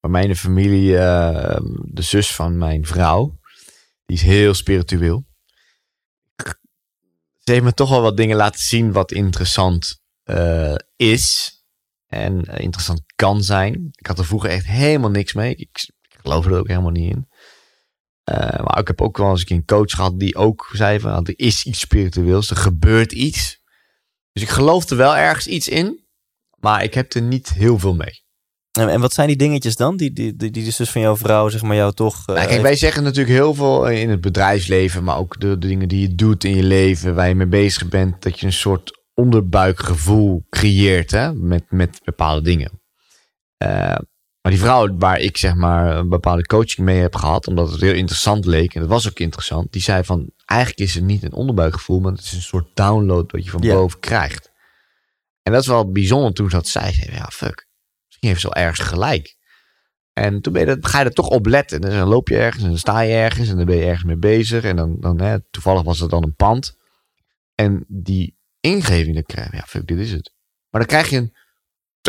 Maar mijn familie, eh, de zus van mijn vrouw, die is heel spiritueel. Ze heeft me toch wel wat dingen laten zien wat interessant eh, is. En eh, interessant kan zijn. Ik had er vroeger echt helemaal niks mee. Ik geloof er ook helemaal niet in. Eh, maar ik heb ook wel eens een coach gehad die ook zei van, er is iets spiritueels, er gebeurt iets. Dus ik geloof er wel ergens iets in, maar ik heb er niet heel veel mee. En, wat zijn die dingetjes dan? Die, die, die, die de zus van jouw vrouw, zeg maar, jou toch... eh, Nou, kijk, heeft- wij zeggen natuurlijk heel veel in het bedrijfsleven, maar ook de, de dingen die je doet in je leven, waar je mee bezig bent, dat je een soort onderbuikgevoel creëert hè, met, met bepaalde dingen. Eh, maar die vrouw waar ik zeg maar een bepaalde coaching mee heb gehad, omdat het heel interessant leek, en dat was ook interessant, die zei van, eigenlijk is het niet een onderbuikgevoel, maar het is een soort download wat je van Ja. boven krijgt. En dat is wel bijzonder toen ze dat zei. Zei, ja, fuck. Misschien heeft ze wel ergens gelijk. En toen ben je dat, ga je er toch op letten. Dus dan loop je ergens en dan sta je ergens en dan ben je ergens mee bezig. En dan, dan hè, toevallig was het dan een pand. En die ingeving, dan krijg je, ja, fuck, dit is het. Maar dan krijg je een,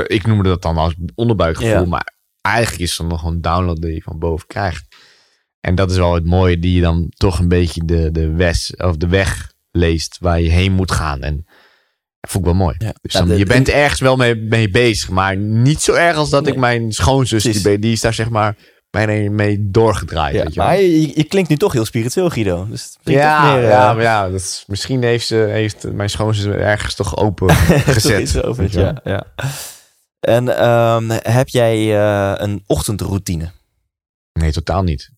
ik noemde dat dan als onderbuikgevoel, Ja. maar eigenlijk is dan nog een download die je van boven krijgt. En dat is wel het mooie, die je dan toch een beetje de, de, wes, of de weg leest waar je heen moet gaan. En dat vond ik wel mooi. Ja. Dus Ja, dan, de- je bent ergens wel mee, mee bezig, maar niet zo erg als dat Nee. ik mijn schoonzus, die, Precies. die is daar zeg maar bijna mee doorgedraaid. Ja, weet je maar je, je klinkt nu toch heel spiritueel, Guido. Dus ja, meer, eh, ja, maar ja dat is, misschien heeft, ze, heeft mijn schoonzus ergens toch open gezet. Ja. En ehm, heb jij eh, een ochtendroutine? Nee, totaal niet.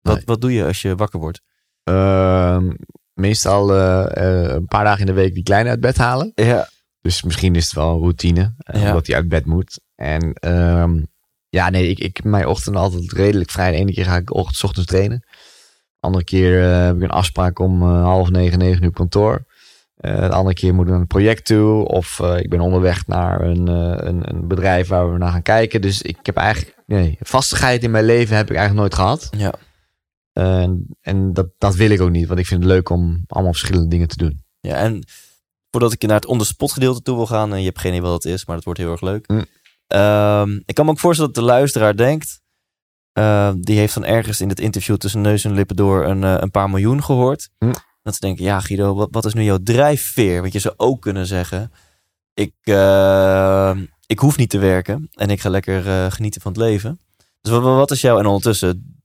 Wat, Nee. wat doe je als je wakker wordt? Ehm, meestal eh, eh, een paar dagen in de week die kleine uit bed halen. Ja. Dus misschien is het wel een routine, Ja. omdat hij uit bed moet. En ehm, ja, nee, ik, ik mijn ochtenden altijd redelijk vrij. De ene keer ga ik ochtend, ochtends trainen. De andere keer heb ik een afspraak om half negen, negen uur kantoor. Eh, de andere keer moet ik naar een project toe. Of eh, ik ben onderweg naar een, eh, een, een bedrijf waar we naar gaan kijken. Dus ik heb eigenlijk, nee, vastigheid in mijn leven heb ik eigenlijk nooit gehad. Ja. En, en dat, dat wil ik ook niet, want ik vind het leuk om allemaal verschillende dingen te doen. ja, en voordat ik naar het onderspot gedeelte toe wil gaan, en je hebt geen idee wat het is, maar dat wordt heel erg leuk. Mm. Ehm, ik kan me ook voorstellen dat de luisteraar denkt, die heeft dan ergens in het interview tussen neus en lippen door een, een paar miljoen gehoord. Mm. Dat ze denken, ja Guido, wat, wat is nu jouw drijfveer? Want je zou ook kunnen zeggen, ik, eh, ik hoef niet te werken en ik ga lekker eh, genieten van het leven. Dus wat, wat is jouw, en ondertussen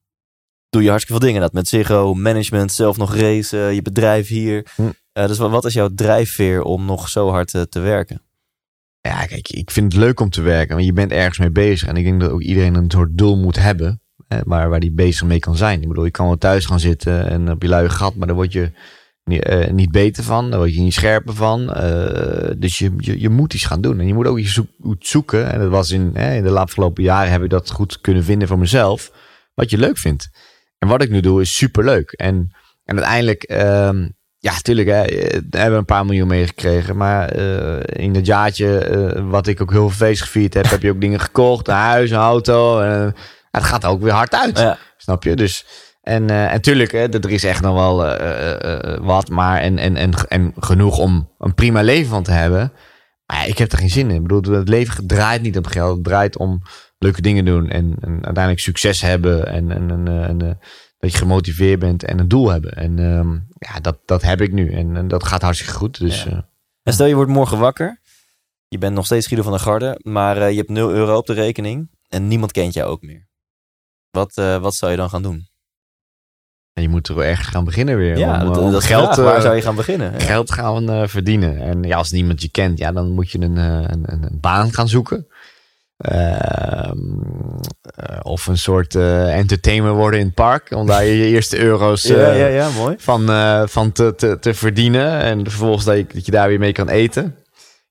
doe je hartstikke veel dingen. Dat met Ziggo, management, zelf nog racen, je bedrijf hier. Hm. Eh, dus wat, wat is jouw drijfveer om nog zo hard te werken? Ja, kijk, ik vind het leuk om te werken, want je bent ergens mee bezig. En ik denk dat ook iedereen een soort doel moet hebben, waar, waar die bezig mee kan zijn. Ik bedoel, je kan wel thuis gaan zitten en op je luie gat, maar daar word je niet, eh, niet beter van, daar word je niet scherper van. Eh, dus je, je, je moet iets gaan doen. En je moet ook iets zoeken. En dat was in, hè, de afgelopen jaren heb ik dat goed kunnen vinden voor mezelf, wat je leuk vindt. En wat ik nu doe is superleuk. En, en uiteindelijk, ehm, ja, natuurlijk, hè, eh, we hebben een paar miljoen meegekregen. Maar eh, in het jaartje, eh, wat ik ook heel veel feest gevierd heb, heb je ook dingen gekocht. Een huis, een auto. Het gaat ook weer hard uit. Ja. Snap je? Dus, en, eh en tuurlijk, hè, er is echt nog wel eh, eh, wat. Maar en, en, en, en genoeg om een prima leven van te hebben. Maar ja, ik heb er geen zin in. Ik bedoel, het leven draait niet om geld. Het draait om leuke dingen doen. En, en uiteindelijk succes hebben. En, en, en, en, dat je gemotiveerd bent en een doel hebben. En ehm, ja, dat, dat heb ik nu. En, en dat gaat hartstikke goed. Dus Ja. En stel je wordt morgen wakker. Je bent nog steeds Guido van der Garde, maar je hebt 0 euro op de rekening. En niemand kent jou ook meer. Wat, eh, wat zou je dan gaan doen? je moet er wel ergens gaan beginnen weer. Ja, om, dat, eh, om dat is geld. Waar eh, zou je gaan beginnen? Geld gaan verdienen. En ja, als niemand je kent, ja, dan moet je een, een, een, een baan gaan zoeken. Ehm, eh, of een soort eh, entertainer worden in het park. Om daar je eerste euro's Ja, ja, ja, mooi. van, van te, te, te verdienen. En vervolgens dat je, dat je daar weer mee kan eten.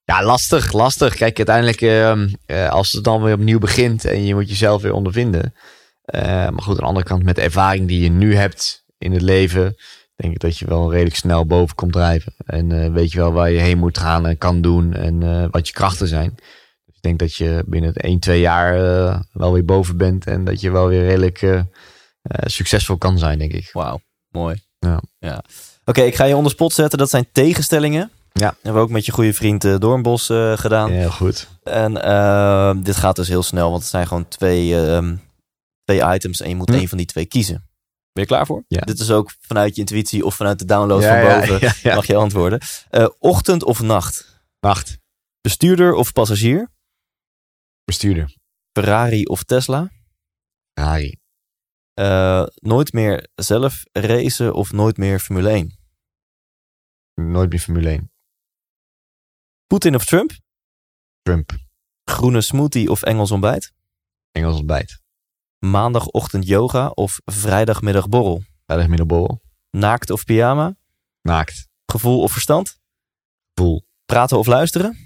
Ja, lastig, lastig. Kijk, uiteindelijk, ehm, eh, als het dan weer opnieuw begint en je moet jezelf weer ondervinden. Eh, maar goed, aan de andere kant, met de ervaring die je nu hebt in het leven, denk ik dat je wel redelijk snel boven komt drijven. En eh, weet je wel waar je heen moet gaan en kan doen en eh, wat je krachten zijn. Dus ik denk dat je binnen 1, 2 jaar wel weer boven bent en dat je wel weer redelijk succesvol kan zijn, denk ik. Wauw, mooi. Ja. Oké, ik ga je onder spot zetten. Dat zijn tegenstellingen. Ja. hebben we ook met je goede vriend eh, Doornbos gedaan. Ja, heel goed. En dit gaat dus heel snel, want het zijn gewoon twee, ehm, twee items en je moet Hm. één van die twee kiezen. Ben je klaar voor? Ja. Dit is ook vanuit je intuïtie of vanuit de download Ja, van boven. ja. Mag je antwoorden. Eh, ochtend of nacht? Nacht. Bestuurder of passagier? Bestuurder. Ferrari of Tesla? Ferrari. Eh, nooit meer zelf racen of nooit meer Formule 1? Nooit meer Formule 1. Poetin of Trump? Trump. Groene smoothie of Engels ontbijt? Engels ontbijt. Maandagochtend yoga of vrijdagmiddag borrel? Vrijdagmiddagborrel. Naakt of pyjama? Naakt. Gevoel of verstand? Voel. Praten of luisteren?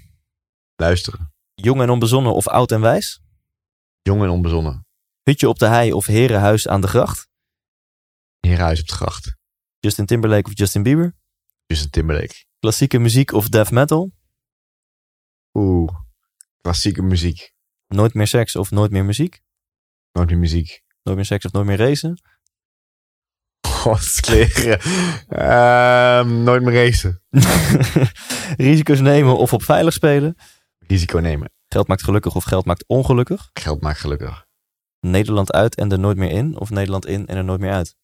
Luisteren. Jong en onbezonnen of oud en wijs? Jong en onbezonnen. Hutje op de hei of herenhuis aan de gracht? Herenhuis op de gracht. Justin Timberlake of Justin Bieber? Justin Timberlake. Klassieke muziek of death metal? Oeh. Klassieke muziek. Nooit meer seks of nooit meer muziek? Nooit meer muziek. Nooit meer seks of nooit meer racen? God, kleren. Ehm, nooit meer racen. Risico's nemen of op veilig spelen? Risico nemen. Geld maakt gelukkig of geld maakt ongelukkig? Geld maakt gelukkig. Nederland uit en er nooit meer in? Of Nederland in en er nooit meer uit?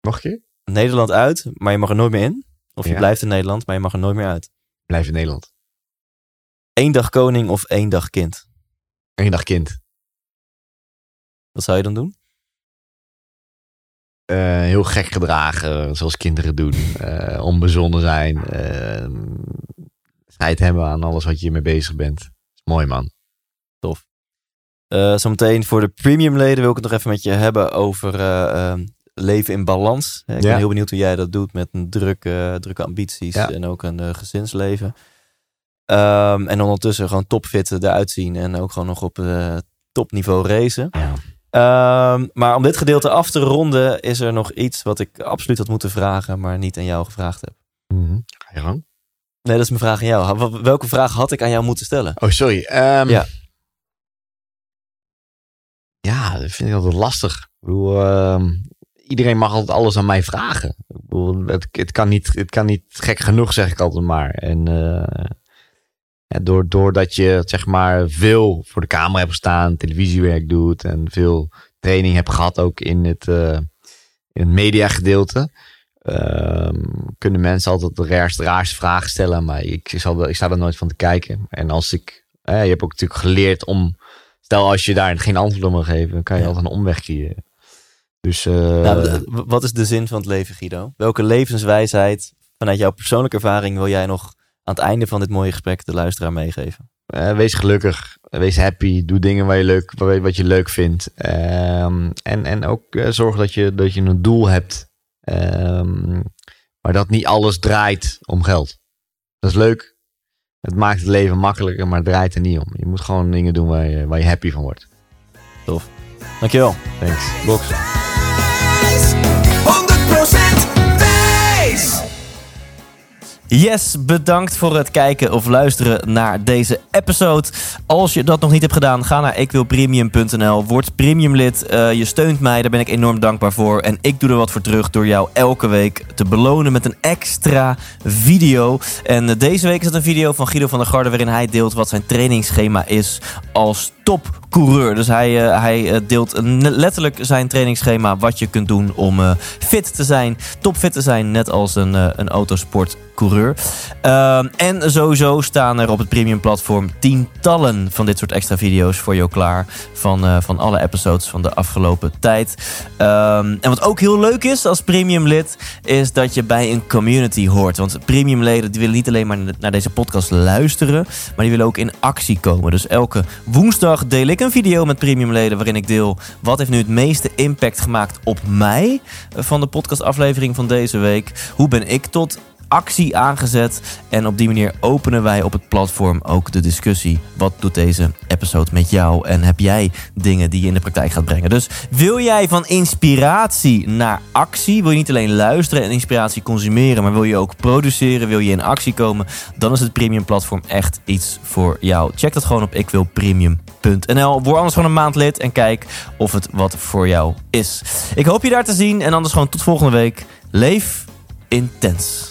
Nog een keer? Nederland uit, maar je mag er nooit meer in? Of je Ja. blijft in Nederland, maar je mag er nooit meer uit? Blijf in Nederland. Eén dag koning of één dag kind? Eén dag kind. Wat zou je dan doen? Eh, heel gek gedragen, zoals kinderen doen. Eh, onbezonnen zijn. Uh, scheid hebben aan alles wat je mee bezig bent. Mooi man. Tof. Uh, zometeen voor de premium leden wil ik het nog even met je hebben over leven in balans. Ik ben heel benieuwd hoe jij dat doet met een drukke, drukke ambities en ook een gezinsleven. Um, en ondertussen gewoon topfit eruit zien en ook gewoon nog op topniveau racen. Ja. Ehm, maar om dit gedeelte af te ronden, is er nog iets wat ik absoluut had moeten vragen, maar niet aan jou gevraagd heb. Mm Ga je gang? Nee, dat is mijn vraag aan jou. Welke vraag had ik aan jou moeten stellen? Oh, sorry. Um, ja. Ja, dat vind ik altijd lastig. Ik bedoel, uh, iedereen mag altijd alles aan mij vragen. Ik bedoel, het, het, kan niet, het kan niet gek genoeg, zeg ik altijd maar. En uh, ja, door, doordat je zeg maar veel voor de camera hebt gestaan, televisiewerk doet en veel training hebt gehad ook in het, uh, in het mediagedeelte. Um, kunnen mensen altijd de raarste, raarste vragen stellen, maar ik, ik, zal, ik sta er nooit van te kijken. En als ik, eh, je hebt ook natuurlijk geleerd om, stel als je daar geen antwoord op mag geven, dan kan je altijd een omweg creëren. Dus, uh, nou, wat is de zin van het leven, Guido? Welke levenswijsheid vanuit jouw persoonlijke ervaring wil jij nog aan het einde van dit mooie gesprek de luisteraar meegeven? Uh, wees gelukkig, wees happy, doe dingen waar je leuk, wat je leuk vindt. Um, en, en ook uh, zorg dat je, dat je een doel hebt. Um, maar dat niet alles draait om geld. Dat is leuk. Het maakt het leven makkelijker, maar het draait er niet om. Je moet gewoon dingen doen waar je, waar je happy van wordt. Tof. Dankjewel. Thanks. Box. Yes, bedankt voor het kijken of luisteren naar deze episode. Als je dat nog niet hebt gedaan, ga naar ikwilpremium.nl. Word premiumlid. Uh, je steunt mij, daar ben ik enorm dankbaar voor. En ik doe er wat voor terug door jou elke week te belonen met een extra video. En uh, deze week is het een video van Guido van der Garde... waarin hij deelt wat zijn trainingsschema is als topcoureur. Dus hij, uh, hij deelt letterlijk zijn trainingsschema... wat je kunt doen om fit te zijn, topfit te zijn... net als een, een autosportcoureur. Uh, en sowieso staan er op het premium platform tientallen van dit soort extra video's voor jou klaar. Van, van alle episodes van de afgelopen tijd. Uh, en wat ook heel leuk is als premium lid, is dat je bij een community hoort. Want premium leden die willen niet alleen maar naar deze podcast luisteren, maar die willen ook in actie komen. Dus elke woensdag deel ik een video met premium leden waarin ik deel wat heeft nu het meeste impact gemaakt op mij van de podcastaflevering van deze week. Hoe ben ik tot actie aangezet. En op die manier openen wij op het platform ook de discussie. Wat doet deze episode met jou? En heb jij dingen die je in de praktijk gaat brengen? Dus wil jij van inspiratie naar actie? Wil je niet alleen luisteren en inspiratie consumeren, maar wil je ook produceren? Wil je in actie komen? Dan is het premium platform echt iets voor jou. Check dat gewoon op ikwilpremium.nl. Word anders gewoon een maand lid en kijk of het wat voor jou is. Ik hoop je daar te zien en anders gewoon tot volgende week. Leef intens.